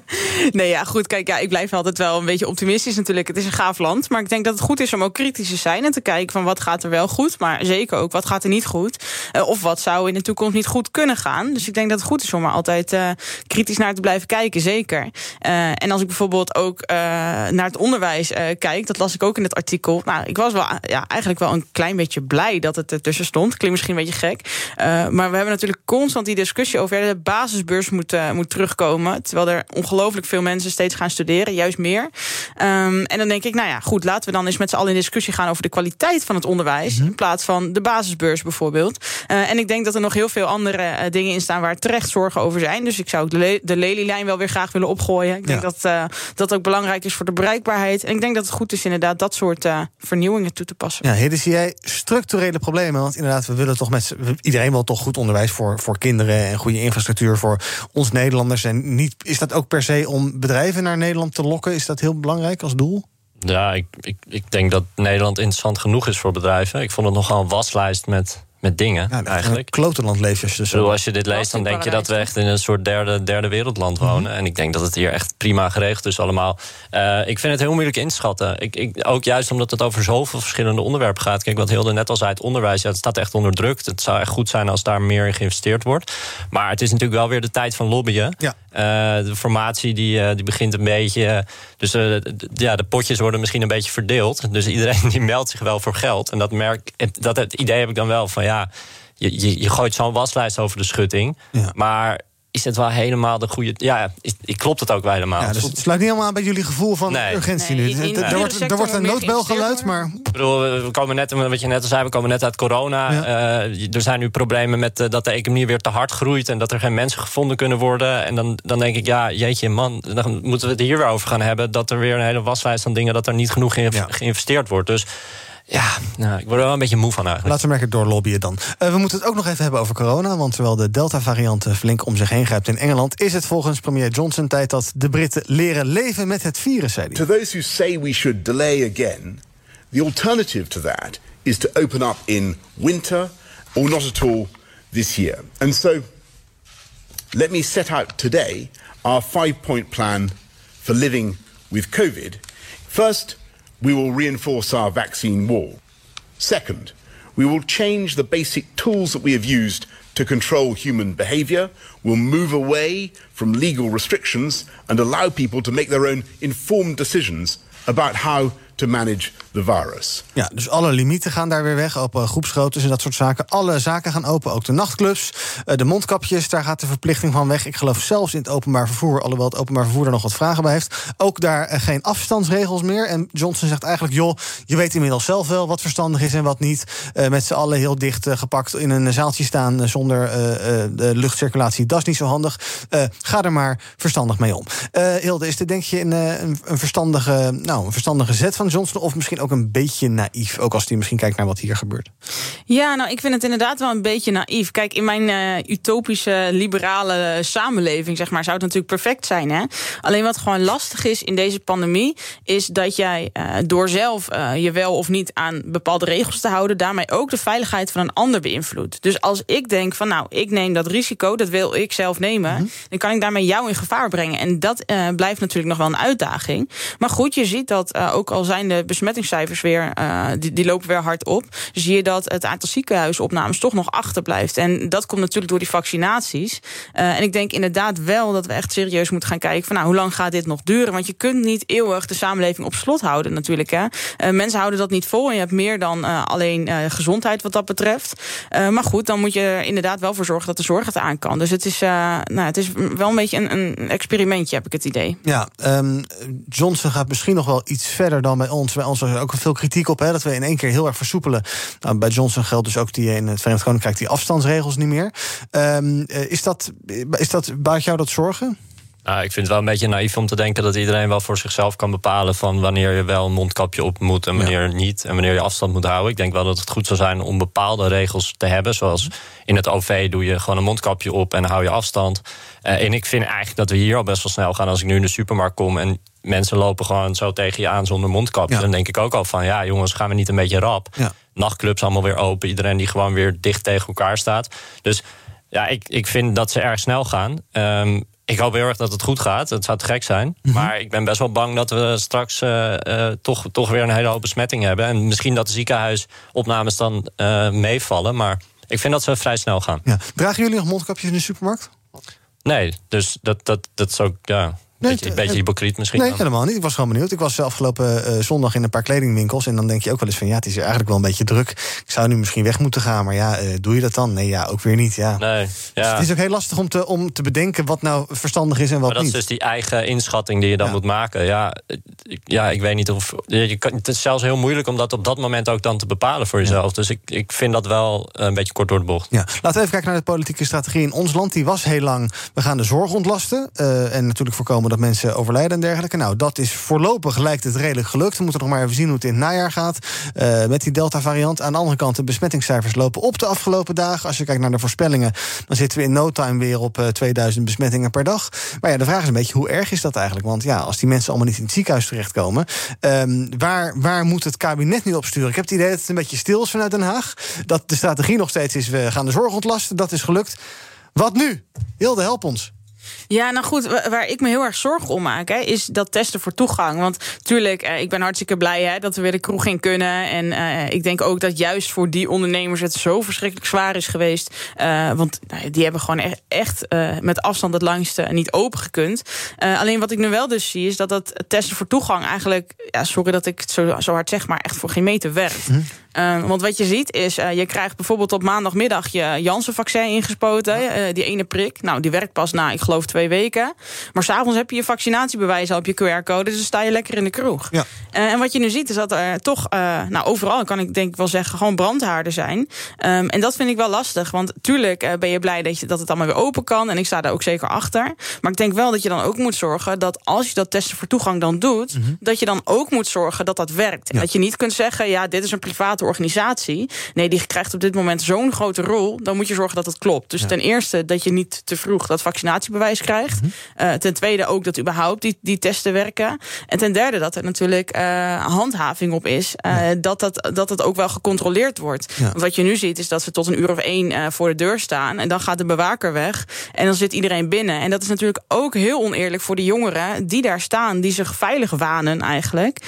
nee, ja, goed, kijk, ja, ik blijf altijd wel een beetje optimistisch natuurlijk. Het is een gaaf land, maar ik denk dat het goed is om ook kritisch te zijn... en te kijken van wat gaat er wel goed, maar zeker ook wat gaat er niet goed. Uh, of wat zou in de toekomst niet goed kunnen gaan. Dus ik denk dat het goed is om er altijd uh, kritisch naar te blijven kijken, zeker. Uh, en als ik bijvoorbeeld ook naar het onderwijs kijk, dat las ik ook in het artikel... nou, ik was wel ja, eigenlijk wel een klein beetje blij dat het ertussen stond. Klinkt misschien een beetje gek, maar we hebben natuurlijk constant constant die discussie over de basisbeurs moet, uh, moet terugkomen. Terwijl er ongelooflijk veel mensen steeds gaan studeren, juist meer. Um, en dan denk ik, nou ja, goed, laten we dan eens met z'n allen in discussie gaan over de kwaliteit van het onderwijs. Mm -hmm. In plaats van de basisbeurs bijvoorbeeld. Uh, en ik denk dat er nog heel veel andere uh, dingen in staan waar terecht zorgen over zijn. Dus ik zou de, le de lelielijn wel weer graag willen opgooien. Ik denk ja. dat dat ook belangrijk is voor de bereikbaarheid. En ik denk dat het goed is inderdaad dat soort vernieuwingen toe te passen. Ja, Hede, zie jij structurele problemen? Want inderdaad, we willen toch met iedereen wil toch goed onderwijs voor, voor kinderen en goede infrastructuur voor ons Nederlanders. En niet, is dat ook per se om bedrijven naar Nederland te lokken? Is dat heel belangrijk als doel? Ja, ik, ik, ik denk dat Nederland interessant genoeg is voor bedrijven. Ik vond het nogal een waslijst met met dingen, Ja, eigenlijk. klotenland leef je dus. Bedoel, als je dit leest, dan denk je dat we echt in een soort derde, derde wereldland wonen. En ik denk dat het hier echt prima geregeld is allemaal. Eh, ik vind het heel moeilijk in te schatten. Ik, ik, ook juist omdat het over zoveel verschillende onderwerpen gaat. Kijk, wat Hilde net al zei, het onderwijs, ja, het staat echt onder druk. Het zou echt goed zijn als daar meer in geïnvesteerd wordt. Maar het is natuurlijk wel weer de tijd van lobbyen. Ja. Eh, de formatie die, eh, die begint een beetje. Dus eh, ja, de potjes worden misschien een beetje verdeeld. Dus iedereen die meldt zich wel voor geld. En dat, merk, dat het idee heb ik dan wel van ja. Je, je, je gooit zo'n waslijst over de schutting. Maar is het wel helemaal de goede. Ja, is, klopt het ook wel helemaal? Ja, dus het sluit niet helemaal aan bij jullie gevoel van Nee. urgentie Nee, nu. in- in Er- wordt, er wordt een noodbel geluid, maar Ik bedoel, we komen net, wat je net al zei, we komen net uit corona. Eh, er zijn nu problemen met eh, dat de economie weer te hard groeit en dat er geen mensen gevonden kunnen worden. En dan, dan denk ik, ja, jeetje, man, dan moeten we het hier weer over gaan hebben. Dat er weer een hele waslijst aan dingen dat er niet genoeg in geïnvesteerd wordt. Dus ja, nou, ik word er wel een beetje moe van eigenlijk. laten we merken door lobbyen dan. Eh, we moeten het ook nog even hebben over corona. Want terwijl de Delta-variant eh, flink om zich heen grijpt in Engeland... is het volgens premier Johnson tijd dat de Britten leren leven met het virus, zei hij. To those who say we should delay again, the alternative to that is to open up in winter or not at all this year. And so let me set out today our five point plan for living with COVID. First, we will reinforce our vaccine wall. Second, we will change the basic tools that we have used to control human behavior. We'll move away from legal restrictions and allow people to make their own informed decisions about how to manage the virus. Ja, dus alle limieten gaan daar weer weg. Open groepsgroottes en dat soort zaken. Alle zaken gaan open, ook de nachtclubs. Eh, de mondkapjes, daar gaat de verplichting van weg. Ik geloof zelfs in het openbaar vervoer, alhoewel het openbaar vervoer er nog wat vragen bij heeft. Ook daar eh, geen afstandsregels meer. En Johnson zegt eigenlijk, joh, je weet inmiddels zelf wel wat verstandig is en wat niet. Eh, met z'n allen heel dicht eh, gepakt in een zaaltje staan eh, zonder eh, eh, de luchtcirculatie. Dat is niet zo handig. Eh, ga er maar verstandig mee om. Eh, Hilde, is dit denk je een, eh, een, een, verstandige, nou, een verstandige zet van Johnson? Of misschien ook een beetje naïef, ook als hij misschien kijkt naar wat hier gebeurt? Ja, nou, ik vind het inderdaad wel een beetje naïef. Kijk, in mijn eh, utopische, liberale samenleving, zeg maar, zou het natuurlijk perfect zijn. Hè? Alleen wat gewoon lastig is in deze pandemie, is dat jij eh, door zelf eh, je wel of niet aan bepaalde regels te houden, daarmee ook de veiligheid van een ander beïnvloedt. Dus als ik denk van, nou, ik neem dat risico, dat wil ik zelf nemen, dan kan ik daarmee jou in gevaar brengen. En dat blijft natuurlijk nog wel een uitdaging. Maar goed, je ziet dat ook al zijn de besmettingscijfers weer, eh, die, die lopen weer hard op, zie je dat het aantal ziekenhuisopnames toch nog achterblijft. En dat komt natuurlijk door die vaccinaties. Eh, en ik denk inderdaad wel dat we echt serieus moeten gaan kijken van nou, hoe lang gaat dit nog duren? Want je kunt niet eeuwig de samenleving op slot houden natuurlijk. Hè. Eh, mensen houden dat niet vol en je hebt meer dan alleen gezondheid wat dat betreft. Maar goed, dan moet je er inderdaad wel voor zorgen dat de zorg het aan kan. Dus het is, nou, het is wel een beetje een, een experimentje, heb ik het idee. Ja, ehm, Johnson gaat misschien nog wel iets verder dan bij ons. Bij ons was er ook veel kritiek op, hè, dat we in één keer heel erg versoepelen. Nou, bij Johnson geldt dus ook die in het Verenigd Koninkrijk die afstandsregels niet meer. Ehm, eh, is dat, is dat, baart jou dat zorgen? Nou, ik vind het wel een beetje naïef om te denken dat iedereen wel voor zichzelf kan bepalen van wanneer je wel een mondkapje op moet en wanneer niet. En wanneer je afstand moet houden. Ik denk wel dat het goed zou zijn om bepaalde regels te hebben. Zoals in het OV doe je gewoon een mondkapje op en hou je afstand. Uh, en ik vind eigenlijk dat we hier al best wel snel gaan als ik nu in de supermarkt kom en mensen lopen gewoon zo tegen je aan zonder mondkapje. Ja. Dan denk ik ook al van ja, jongens, gaan we niet een beetje rap. Ja. Nachtclubs allemaal weer open. Iedereen die gewoon weer dicht tegen elkaar staat. Dus ja, ik, ik vind dat ze erg snel gaan. Um, ik hoop heel erg dat het goed gaat. Het zou te gek zijn. Mm -hmm. Maar ik ben best wel bang dat we straks uh, uh, toch, toch weer een hele hoop besmetting hebben. En misschien dat de ziekenhuisopnames dan uh, meevallen. Maar ik vind dat ze vrij snel gaan. Ja. Dragen jullie nog mondkapjes in de supermarkt? Nee, dus dat, dat, dat is ook. Ja. Een beetje, beetje hypocriet misschien. Nee, helemaal niet. Ik was gewoon benieuwd. Ik was afgelopen uh, zondag in een paar kledingwinkels. En dan denk je ook wel eens van ja, het is eigenlijk wel een beetje druk. Ik zou nu misschien weg moeten gaan. Maar ja, uh, doe je dat dan? Nee, ja, ook weer niet. Ja. Nee, ja. Dus het is ook heel lastig om te, om te bedenken wat nou verstandig is en wat maar dat niet. Dat is dus die eigen inschatting die je dan ja. moet maken. Ja ik, ja, ik weet niet of. Je kan, het is zelfs heel moeilijk om dat op dat moment ook dan te bepalen voor jezelf. Ja. Dus ik, ik vind dat wel een beetje kort door de bocht. Ja. Laten we even kijken naar de politieke strategie in ons land. Die was heel lang. We gaan de zorg ontlasten. Uh, en natuurlijk voorkomen dat mensen overlijden en dergelijke. Nou, dat is voorlopig lijkt het redelijk gelukt. We moeten nog maar even zien hoe het in het najaar gaat. Uh, met die Delta-variant. Aan de andere kant, de besmettingscijfers lopen op de afgelopen dagen. Als je kijkt naar de voorspellingen, dan zitten we in no time weer op uh, 2000 besmettingen per dag. Maar ja, de vraag is een beetje, hoe erg is dat eigenlijk? Want ja, als die mensen allemaal niet in het ziekenhuis terechtkomen... Um, waar, waar moet het kabinet nu op sturen? Ik heb het idee dat het een beetje stil is vanuit Den Haag. Dat de strategie nog steeds is, we gaan de zorg ontlasten. Dat is gelukt. Wat nu? Hilde, help ons. Ja, nou goed, waar ik me heel erg zorgen om maak, hè, is dat testen voor toegang. Want tuurlijk, eh, ik ben hartstikke blij hè, dat we weer de kroeg in kunnen. En uh, ik denk ook dat juist voor die ondernemers het zo verschrikkelijk zwaar is geweest. Uh, want nou, die hebben gewoon echt, echt uh, met afstand het langste niet open gekund. alleen wat ik nu wel dus zie, is dat dat testen voor toegang eigenlijk, ja, sorry dat ik het zo, zo hard zeg, maar echt voor geen meter werkt. Hm. Uh, want wat je ziet is, uh, je krijgt bijvoorbeeld op maandagmiddag je Janssen-vaccin ingespoten. Uh, die ene prik. Nou, die werkt pas na, ik geloof, twee weken. Maar s'avonds heb je je vaccinatiebewijs al op je QR-code. Dus dan sta je lekker in de kroeg. Ja. en wat je nu ziet is dat er toch, nou overal kan ik denk ik wel zeggen, gewoon brandhaarden zijn. Um, en dat vind ik wel lastig. Want tuurlijk ben je blij dat, je, dat het allemaal weer open kan. En ik sta daar ook zeker achter. Maar ik denk wel dat je dan ook moet zorgen dat als je dat testen voor toegang dan doet, mm -hmm. dat je dan ook moet zorgen dat dat werkt. En dat je niet kunt zeggen, ja, dit is een private organisatie. Nee, die krijgt op dit moment zo'n grote rol. Dan moet je zorgen dat het klopt. Dus ja. ten eerste dat je niet te vroeg dat vaccinatiebewijs krijgt. Mm -hmm. uh, ten tweede ook dat überhaupt die, die testen werken. En ten derde dat er natuurlijk uh, handhaving op is. Uh, ja. dat, dat, dat het ook wel gecontroleerd wordt. Ja. Want wat je nu ziet is dat ze tot een uur of één voor de deur staan. En dan gaat de bewaker weg. En dan zit iedereen binnen. En dat is natuurlijk ook heel oneerlijk voor de jongeren die daar staan. Die zich veilig wanen eigenlijk.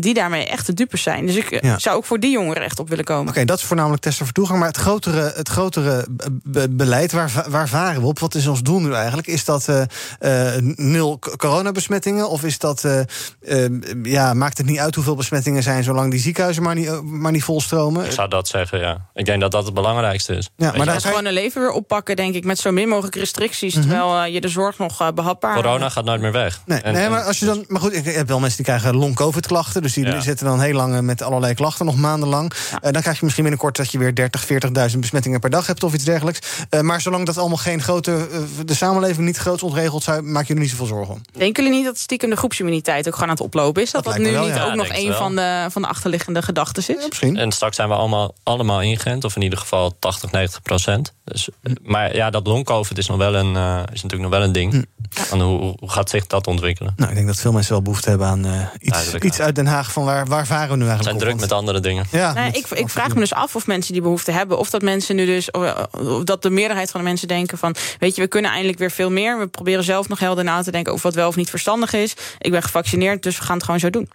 die daarmee echt de dupes zijn. Dus ik zou ook voor die jongeren echt op willen komen. Oké, okay, dat is voornamelijk testen voor toegang. Maar het grotere, het grotere be beleid, waar, waar varen we op? Wat is ons doel nu eigenlijk? Is dat uh, uh, nul coronabesmettingen? Of is dat, uh, ja, maakt het niet uit hoeveel besmettingen zijn... zolang die ziekenhuizen maar niet, maar niet volstromen? Ik zou dat zeggen, ja. Ik denk dat dat het belangrijkste is. Ja, maar dan gewoon een leven weer oppakken, denk ik... met zo min mogelijk restricties, mm -hmm. terwijl je de zorg nog behapbaar... Corona gaat nooit meer weg. Nee, en, nee maar als je dan... Maar goed, ik heb wel mensen die krijgen long-covid-klachten... dus die ja. zitten dan heel lang met allerlei klachten, nog Ja. Uh, dan krijg je misschien binnenkort dat je weer 30, 40.000 besmettingen per dag hebt of iets dergelijks. Uh, maar zolang dat allemaal geen grote, uh, de samenleving niet groot ontregelt, zou, maak je er niet zoveel zorgen om. Denken jullie niet dat stiekem de groepsimmuniteit ook gewoon aan het oplopen is? Dat dat, dat nu wel, niet ja. ook nog een van de, van de achterliggende gedachten is? Ja, misschien. En straks zijn we allemaal, allemaal ingeënt, of in ieder geval 80, 90 procent. Dus, hm. Maar ja, dat long-covid is, nog wel een, uh, is natuurlijk nog wel een ding. Hm. En hoe, hoe gaat zich dat ontwikkelen? Nou, ik denk dat veel mensen wel behoefte hebben aan uh, iets, iets uit Den Haag. Van waar, waar varen we nu eigenlijk? We zijn druk met andere dingen. Ja, nee, ik, ik vraag me dus af of mensen die behoefte hebben. Of dat mensen nu dus. Of dat de meerderheid van de mensen denken van. Weet je, we kunnen eindelijk weer veel meer. We proberen zelf nog helder na te denken over wat wel of niet verstandig is. Ik ben gevaccineerd, dus we gaan het gewoon zo doen.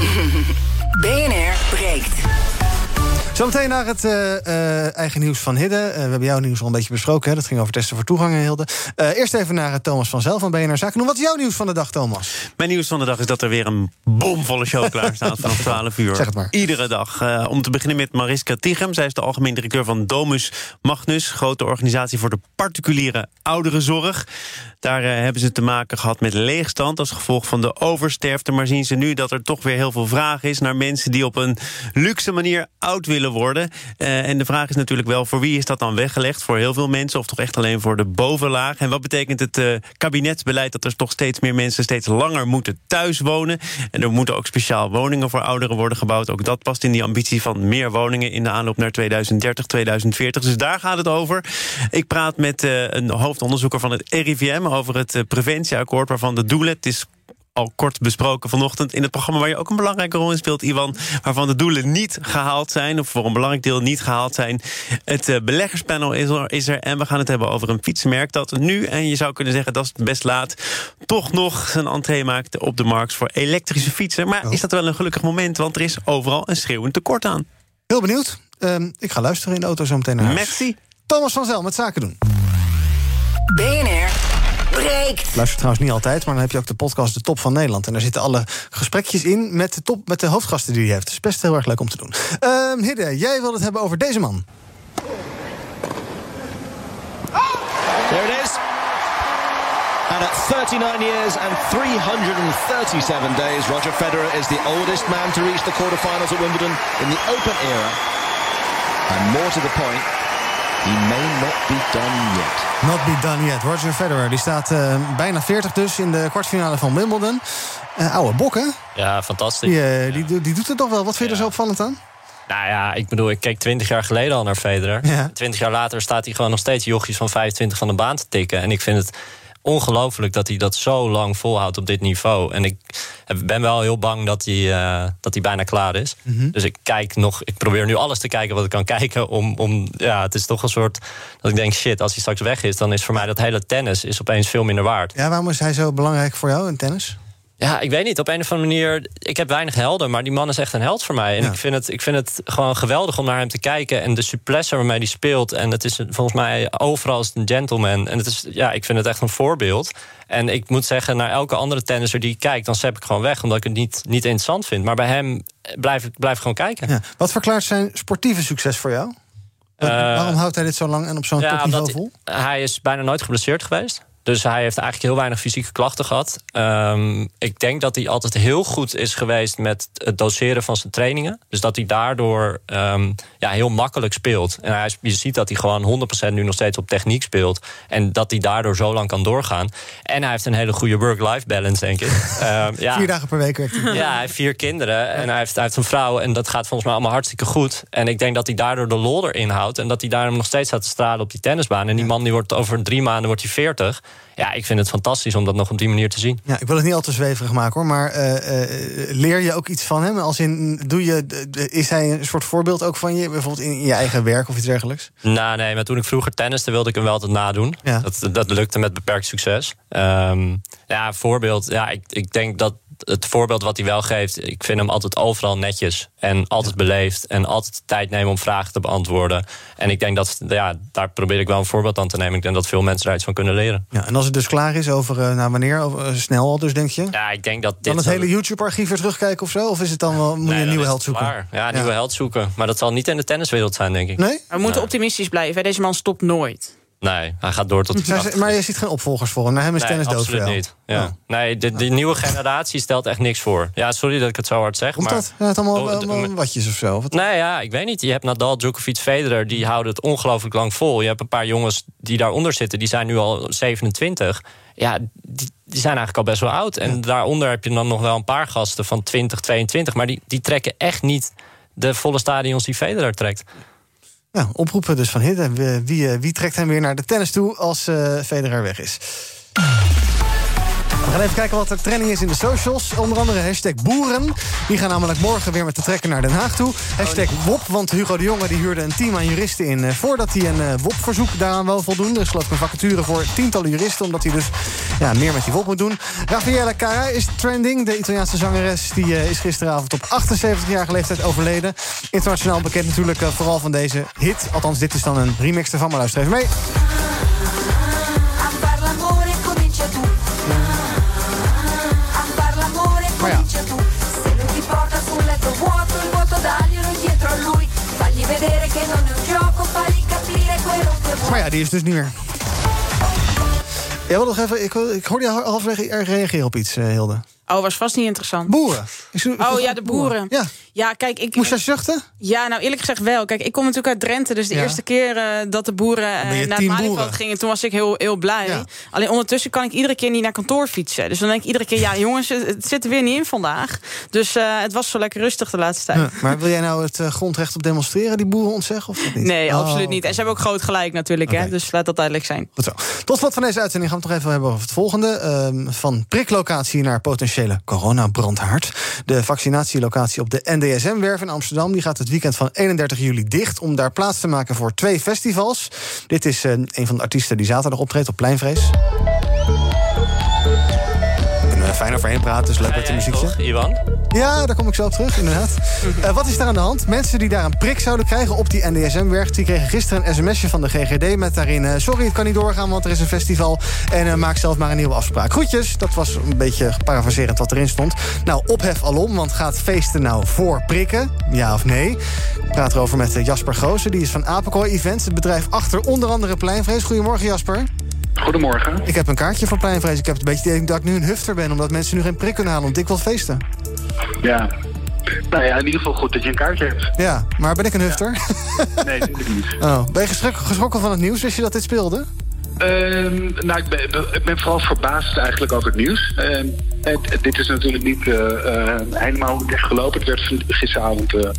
BNR breekt. Zometeen naar het uh, uh, eigen nieuws van Hidde. Uh, we hebben jouw nieuws al een beetje besproken. Hè? Dat ging over testen voor toegang, Hilde. eerst even naar Thomas van Zel van BNR Zaken. Wat is jouw nieuws van de dag, Thomas? Mijn nieuws van de dag is dat er weer een bomvolle show klaar staat vanaf 12 uur. Zeg het maar. Iedere dag. om te beginnen met Mariska Tichem. Zij is de algemeen directeur van Domus Magnus. Grote organisatie voor de particuliere ouderenzorg. Daar hebben ze te maken gehad met leegstand als gevolg van de oversterfte. Maar zien ze nu dat er toch weer heel veel vraag is naar mensen die op een luxe manier oud willen worden. Uh, en de vraag is natuurlijk wel, voor wie is dat dan weggelegd? Voor heel veel mensen of toch echt alleen voor de bovenlaag? En wat betekent het uh, kabinetsbeleid dat er toch steeds meer mensen steeds langer moeten thuis wonen? En er moeten ook speciaal woningen voor ouderen worden gebouwd. Ook dat past in die ambitie van meer woningen in de aanloop naar 2030, 2040. Dus daar gaat het over. Ik praat met een hoofdonderzoeker van het RIVM over het preventieakkoord waarvan de doelen, het is al kort besproken vanochtend in het programma... waar je ook een belangrijke rol in speelt, Iwan... waarvan de doelen niet gehaald zijn, of voor een belangrijk deel niet gehaald zijn. Het uh, beleggerspanel is er, is er en we gaan het hebben over een fietsmerk... dat nu, en je zou kunnen zeggen dat is best laat... toch nog zijn entree maakt op de markt voor elektrische fietsen. Maar is dat wel een gelukkig moment, want er is overal een schreeuwend tekort aan. Heel benieuwd. Um, ik ga luisteren in de auto zo meteen naar huis. Merci. Thomas van Zel met Zaken doen. BNR breekt. Luister trouwens niet altijd, maar dan heb je ook de podcast De Top van Nederland. En daar zitten alle gesprekjes in met de, top, met de hoofdgasten die hij heeft. Het is best heel erg leuk om te doen. Uh, Hidde, jij wil het hebben over deze man. There it is. And at 39 years and 337 days, Roger Federer is the oldest man to reach the quarterfinals at Wimbledon in the Open era. And more to the point, He may not be done yet. Not be done yet. Roger Federer die staat eh, bijna 40 dus in de kwartfinale van Wimbledon. Eh, oude bok, hè? Ja, fantastisch. Die, eh, die, die doet het toch wel. Wat vind je er zo opvallend aan? Nou ja, ik bedoel, ik keek 20 jaar geleden al naar Federer. Ja. 20 jaar later staat hij gewoon nog steeds jochies van 25 van de baan te tikken. En ik vind het ongelooflijk dat hij dat zo lang volhoudt op dit niveau. En ik ben wel heel bang dat hij, eh, dat hij bijna klaar is. Mhm. Dus ik kijk nog, ik probeer nu alles te kijken wat ik kan kijken. Om, om, ja, het is toch een soort dat ik denk, shit, als hij straks weg is, dan is voor mij dat hele tennis is opeens veel minder waard. Ja, waarom is hij zo belangrijk voor jou in tennis? Ja, ik weet niet. Op een of andere manier. Ik heb weinig helden, maar die man is echt een held voor mij. En Ja. ik, vind het, ik vind het gewoon geweldig om naar hem te kijken. En de souplesse waarmee hij speelt. En het is volgens mij overal is een gentleman. En het is, ja, ik vind het echt een voorbeeld. En ik moet zeggen, naar elke andere tennisser die ik kijk, dan zet ik gewoon weg. Omdat ik het niet, niet interessant vind. Maar bij hem blijf ik blijf gewoon kijken. Ja. Wat verklaart zijn sportieve succes voor jou? Eh, waarom houdt hij dit zo lang en op zo'n topniveau omdat vol? Hij is bijna nooit geblesseerd geweest. Dus hij heeft eigenlijk heel weinig fysieke klachten gehad. Ehm, ik denk dat hij altijd heel goed is geweest met het doseren van zijn trainingen. Dus dat hij daardoor ehm, ja, heel makkelijk speelt. En hij, je ziet dat hij gewoon 100% nu nog steeds op techniek speelt. En dat hij daardoor zo lang kan doorgaan. En hij heeft een hele goede work-life balance, denk ik. Ehm, ja. Vier dagen per week werkt hij. Ja, hij heeft vier kinderen en hij heeft, hij heeft een vrouw. En dat gaat volgens mij allemaal hartstikke goed. En ik denk dat hij daardoor de lol erin houdt. En dat hij daarom nog steeds staat te stralen op die tennisbaan. En die man die wordt over drie maanden wordt hij 40. Ja, ik vind het fantastisch om dat nog op die manier te zien. Ja, ik wil het niet al te zweverig maken hoor, maar eh, eh, leer je ook iets van hem? Als in, doe je, is hij een soort voorbeeld ook van je, bijvoorbeeld in je eigen werk of iets dergelijks? Nou, nee, maar toen ik vroeger tenniste wilde ik hem wel altijd nadoen. Ja. Dat, dat lukte met beperkt succes. Ehm, ja, voorbeeld. Ja, ik, ik denk dat het voorbeeld wat hij wel geeft, ik vind hem altijd overal netjes en altijd beleefd en altijd de tijd nemen om vragen te beantwoorden. En ik denk dat, ja, daar probeer ik wel een voorbeeld aan te nemen. Ik denk dat veel mensen daar iets van kunnen leren. Ja, en als het dus klaar is over, eh, nou wanneer, over, eh, snel al dus denk je? Ja, ik denk dat dit Dan het hele YouTube-archief weer terugkijken of zo? Of is het dan wel, moet je een nieuwe held zoeken? klaar. Ja, een nieuwe held zoeken. Maar dat zal niet in de tenniswereld zijn, denk ik. Nee? We moeten optimistisch blijven. Deze man stopt nooit. Nee, hij gaat door tot de Maar, maar je ziet geen opvolgers voor hem. Naar hem is Nee, tennis dood absoluut niet. Ja. Nee, de, nieuwe generatie stelt echt niks voor. Ja, sorry dat ik het zo hard zeg. Komt maar dat? Ja, het allemaal, Oh, allemaal watjes of zo? Wat? Nee, ja, ik weet niet. Je hebt Nadal, Djokovic, Federer, die houden het ongelooflijk lang vol. Je hebt een paar jongens die daaronder zitten, die zijn nu al 27. Ja, die, die zijn eigenlijk al best wel oud. En daaronder heb je dan nog wel een paar gasten van 20, 22. Maar die, die trekken echt niet de volle stadions die Federer trekt. Ja, oproepen dus van Hidden. Wie, wie, eh, wie trekt hem weer naar de tennis toe als eh Federer weg is? We gaan even kijken wat er trending is in de socials. Onder andere hashtag boeren. Die gaan namelijk morgen weer met de trekker naar Den Haag toe. Hashtag WOP, want Hugo de Jonge die huurde een team aan juristen in... eh, voordat hij een eh, WOP-verzoek daaraan wil voldoen. Er is geloof een vacature voor tientallen juristen... omdat hij dus ja, meer met die WOP moet doen. Raffaella Cara is trending. De Italiaanse zangeres die, eh, is gisteravond op 78-jarige leeftijd overleden. Internationaal bekend natuurlijk vooral van deze hit. Althans, dit is dan een remix ervan, maar luister even mee. Maar ja, die is dus niet meer. Jij wil nog even, ik, ik hoorde je halverwege reageren op iets, eh, Hilde. Oh, was vast niet interessant. Boeren. Oh ja, de boeren. Ja. Ja, kijk, ik. Moest jij zuchten? Ja, nou eerlijk gezegd wel. Kijk, ik kom natuurlijk uit Drenthe. Dus de Ja. eerste keer eh, dat de boeren eh, je naar het Malieveld gingen, toen was ik heel, heel blij. Alleen ondertussen kan ik iedere keer niet naar kantoor fietsen. Dus dan denk ik iedere keer, ja jongens, het, het zit er weer niet in vandaag. Dus eh, het was zo lekker rustig de laatste tijd. Ja, maar wil jij nou het grondrecht op demonstreren, die boeren ontzeggen? Of niet? Nee, Oh, absoluut niet. En ze hebben ook groot gelijk natuurlijk, hè? dus laat dat duidelijk zijn. Goed zo. Tot slot van deze uitzending gaan we het nog even hebben over het volgende. Ehm, van priklocatie naar potentiële coronabrandhaard. De vaccinatielocatie op de NDSM-werf in Amsterdam... die gaat het weekend van 31 juli dicht... om daar plaats te maken voor twee festivals. Dit is eh, een van de artiesten die zaterdag optreedt op Pleinvrees. Fijn overheen praten, dus leuk met de muziekje. Toch, Iwan? Ja, daar kom ik zo op terug, inderdaad. Eh, wat is daar aan de hand? Mensen die daar een prik zouden krijgen op die NDSM-werk... die kregen gisteren een sms'je van de GGD met daarin... eh, sorry, het kan niet doorgaan, want er is een festival... en eh, maak zelf maar een nieuwe afspraak. Groetjes, dat was een beetje parafraserend wat erin stond. Nou, ophef alom, want gaat feesten nou voor prikken? Ja of nee? Ik praat erover met Jasper Goosen, die is van Apenkooi Events... het bedrijf achter onder andere Pleinvrees. Goedemorgen, Jasper. Goedemorgen. Ik heb een kaartje voor Pleinvrees. Ik heb het beetje idee dat ik nu een hufter ben... omdat mensen nu geen prik kunnen halen, want ik wil feesten. Ja, Nou ja, in ieder geval goed dat je een kaartje hebt. Ja, maar ben ik een hufter? Nee, natuurlijk niet. Oh. Ben je geschrokken, van het nieuws? Wist je dat dit speelde? Ehm, nou, ik ben, ik ben vooral verbaasd eigenlijk over het nieuws. Ehm, het- dit is natuurlijk niet eh, helemaal echt gelopen. Het werd gisteravond eh,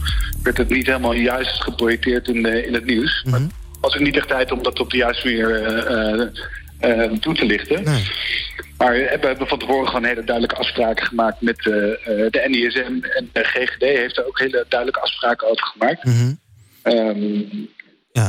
werd het niet helemaal juist geprojecteerd in, in het nieuws. Maar het was ook niet echt tijd om dat op de juiste manier eh, eh, eh, toe te lichten. Maar we hebben van tevoren gewoon hele duidelijke afspraken gemaakt met eh, eh, de NISM. En de GGD heeft er ook hele duidelijke afspraken over gemaakt. Ehm,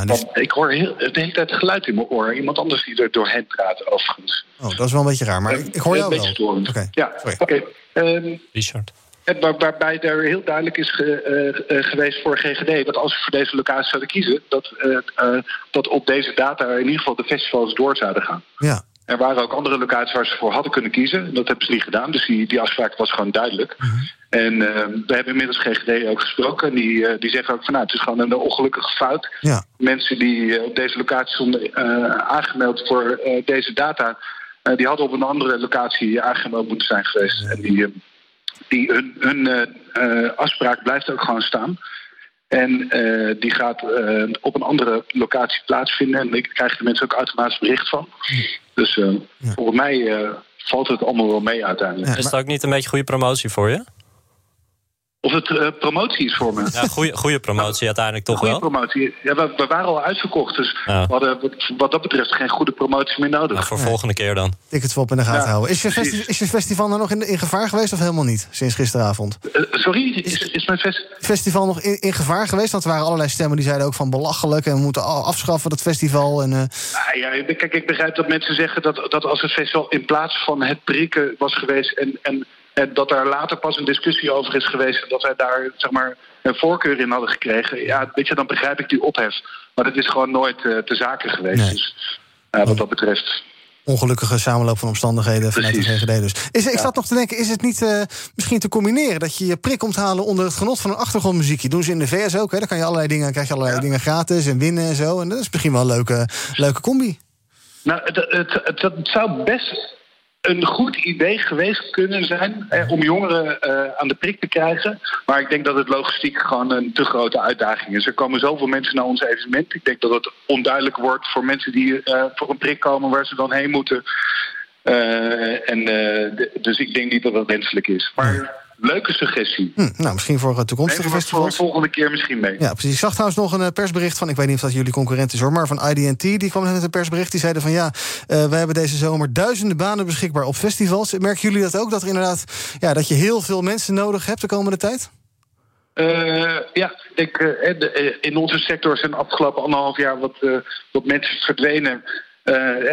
want ik hoor heel, de hele tijd geluid in mijn oor. Iemand anders die er doorheen praat, overigens. Oh, dat is wel een beetje raar, maar ik, ik hoor jou Een beetje wel. storend. Ja, oké. Ehm, Richard. En waar- waarbij er heel duidelijk is ge- eh, eh, geweest voor GGD... dat als we voor deze locatie zouden kiezen... Dat, eh, dat op deze data in ieder geval de festivals door zouden gaan. Ja. Er waren ook andere locaties waar ze voor hadden kunnen kiezen. En dat hebben ze niet gedaan. Dus die, die afspraak was gewoon duidelijk. En eh, we hebben inmiddels GGD ook gesproken. En die, die zeggen ook van nou, het is gewoon een ongelukkige fout. Ja. Mensen die op deze locatie stonden aangemeld voor deze data... die hadden op een andere locatie aangemeld moeten zijn geweest. En die, die, hun hun eh, eh, afspraak blijft ook gewoon staan. En eh, die gaat eh, op een andere locatie plaatsvinden. En daar krijgen de mensen ook automatisch bericht van. Dus eh, volgens mij eh, valt het allemaal wel mee uiteindelijk. Is het ook niet een beetje goede promotie voor je? Of het eh, promotie is voor me. Ja, goede, goede promotie uiteindelijk toch Goede wel. promotie. Ja, we, we waren al uitverkocht, dus Ja. we hadden wat, wat dat betreft geen goede promotie meer nodig. Nou, voor volgende keer dan. Tickets op in de gaten Ja, houden. Is je, festi- is je festival nou nog in, in gevaar geweest of helemaal niet? Sinds gisteravond. Eh, sorry, is, is mijn fest... Festival nog in, in gevaar geweest? Want er waren allerlei stemmen die zeiden ook van belachelijk... en we moeten al afschaffen dat festival. En, eh, Ah, ja, ik- kijk, ik begrijp dat mensen zeggen dat, dat als het festival in plaats van het prikken was geweest... en, en, en dat daar later pas een discussie over is geweest... en dat wij daar zeg maar, een voorkeur in hadden gekregen... ja, weet je, dan begrijp ik die ophef. Maar dat is gewoon nooit eh te zaken geweest. Dus ja, wat dat betreft... ongelukkige samenloop van omstandigheden vanuit de. GGD dus. Is, ik Ja. zat nog te denken, is het niet eh, misschien te combineren... dat je je prik komt halen onder het genot van een achtergrondmuziekje? Doen ze in de VS ook, hè? Dan kan je allerlei dingen, krijg je allerlei dingen gratis en winnen en zo. En dat is misschien wel een leuke, leuke combi. Nou, het, het, het, het zou best een goed idee geweest kunnen zijn om jongeren eh, aan de prik te krijgen. Maar ik denk dat het logistiek gewoon een te grote uitdaging is. Er komen zoveel mensen naar ons evenement. Ik denk dat het onduidelijk wordt voor mensen die eh, voor een prik komen waar ze dan heen moeten. Eh, en, dus ik denk niet dat dat wenselijk is. Maar leuke suggestie. Hm, nou, misschien voor eh, toekomstige het voor de volgende keer misschien mee. Ja, precies. Ik zag trouwens nog een eh, persbericht van, ik weet niet of dat jullie concurrent is hoor, maar van IDT. Die kwam net met een persbericht. Die zeiden van ja, eh we hebben deze zomer duizenden banen beschikbaar op festivals. Merken jullie dat ook? Dat er inderdaad, ja, dat je heel veel mensen nodig hebt de komende tijd? Eh, ja, ik, de- eh, in onze sector zijn de afgelopen anderhalf jaar wat, wat mensen verdwenen.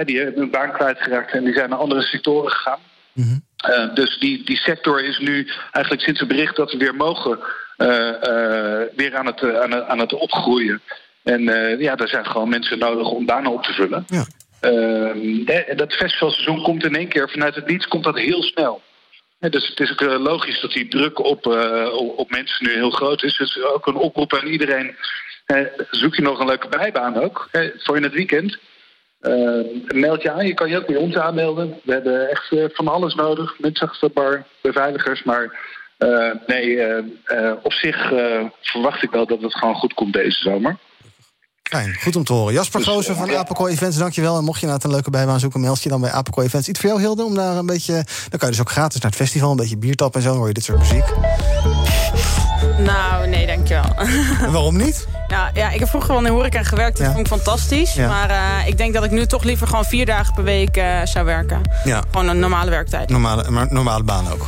Die hebben hun baan kwijtgeraakt en die zijn naar andere sectoren gegaan. Eh, dus die, die sector is nu eigenlijk sinds het bericht dat we weer mogen, eh, eh, weer aan het, aan, het, aan het opgroeien. En ja, er zijn gewoon mensen nodig om banen op te vullen. Ehm, eh, dat festivalseizoen komt in één keer vanuit het niets, komt dat heel snel. Ja, dus het is ook logisch dat die druk op, op- mensen nu heel groot is. Dus ook een oproep aan iedereen. zoek je nog een leuke bijbaan ook, voor in het weekend. Eh, meld je aan, je kan je ook bij ons aanmelden. We hebben echt eh, van alles nodig. Mensen achter de bar, beveiligers. Maar eh, nee, eh, eh, op zich eh, verwacht ik wel dat het gewoon goed komt deze zomer. Fijn, goed om te horen. Jasper Dus, Goosen van ja. Apico Events, dankjewel. En mocht je nou een leuke bijbaan zoeken, meld je dan bij Apico Events. Iets voor jou, Hilde, om daar een beetje... Dan kan je dus ook gratis naar het festival, een beetje biertap en zo. Dan hoor je dit soort muziek. Nou, nee, dankjewel. En waarom niet? Nou ja, ik heb vroeger wel in de horeca gewerkt. Dat Ja. vond ik fantastisch. Ja. Maar eh, ik denk dat ik nu toch liever gewoon vier dagen per week eh, zou werken. Ja, Gewoon een normale werktijd. normale, maar normale baan ook.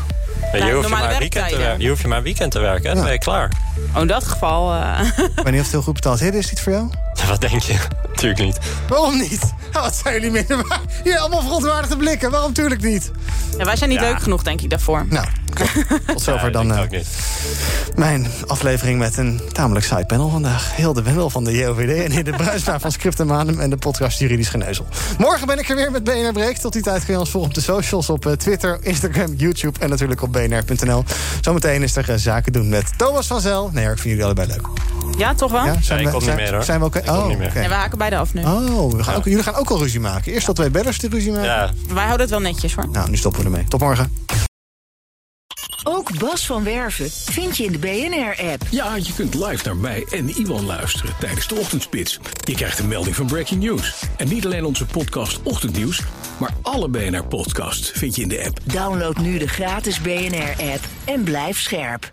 Ja, Nou, je, hoeft je, normale maar weekend te je hoeft je maar weekend te werken, hè? dan ben je klaar. Oh, in dat geval... eh, Ik weet niet of het heel goed betaald is. Is dit voor jou? Wat denk je? Tuurlijk niet. Waarom niet? Wat zijn jullie minder waar? Hier, allemaal verontwaardigde blikken. Waarom tuurlijk niet? ja, wij zijn niet Ja. leuk genoeg, denk ik, daarvoor. Nou, tot zover Ja, dan denk ik ook niet. mijn aflevering met een tamelijk saai panel vandaag. Hilde Wendel van de JOVD en in de Bruisnaar van Script en Manum... en de podcast Juridisch Geneuzel. Morgen ben ik er weer met BNR Breek. Tot die tijd kun je ons volgen op de socials, op eh, Twitter, Instagram, YouTube... en natuurlijk op bnr.nl. Zometeen is er zaken doen met Thomas van Zel wel? Nee, ik vind jullie allebei leuk. Ja, toch wel? Ja, zijn ja, we, kom niet meer hoor. Zijn we oké? Okay? Oh, okay. we haken beide af nu. Oh, we gaan ook, jullie gaan ook al ruzie maken. Eerst dat twee bellers de ruzie maken. Wij houden het wel netjes hoor. Nou, nu stoppen we ermee. Tot morgen. Ook Bas van Werven vind je in de BNR-app. Ja, je kunt live naar mij en Iwan luisteren tijdens de ochtendspits. Je krijgt een melding van Breaking News. En niet alleen onze podcast Ochtendnieuws, maar alle BNR-podcasts vind je in de app. Download nu de gratis BNR-app en blijf scherp.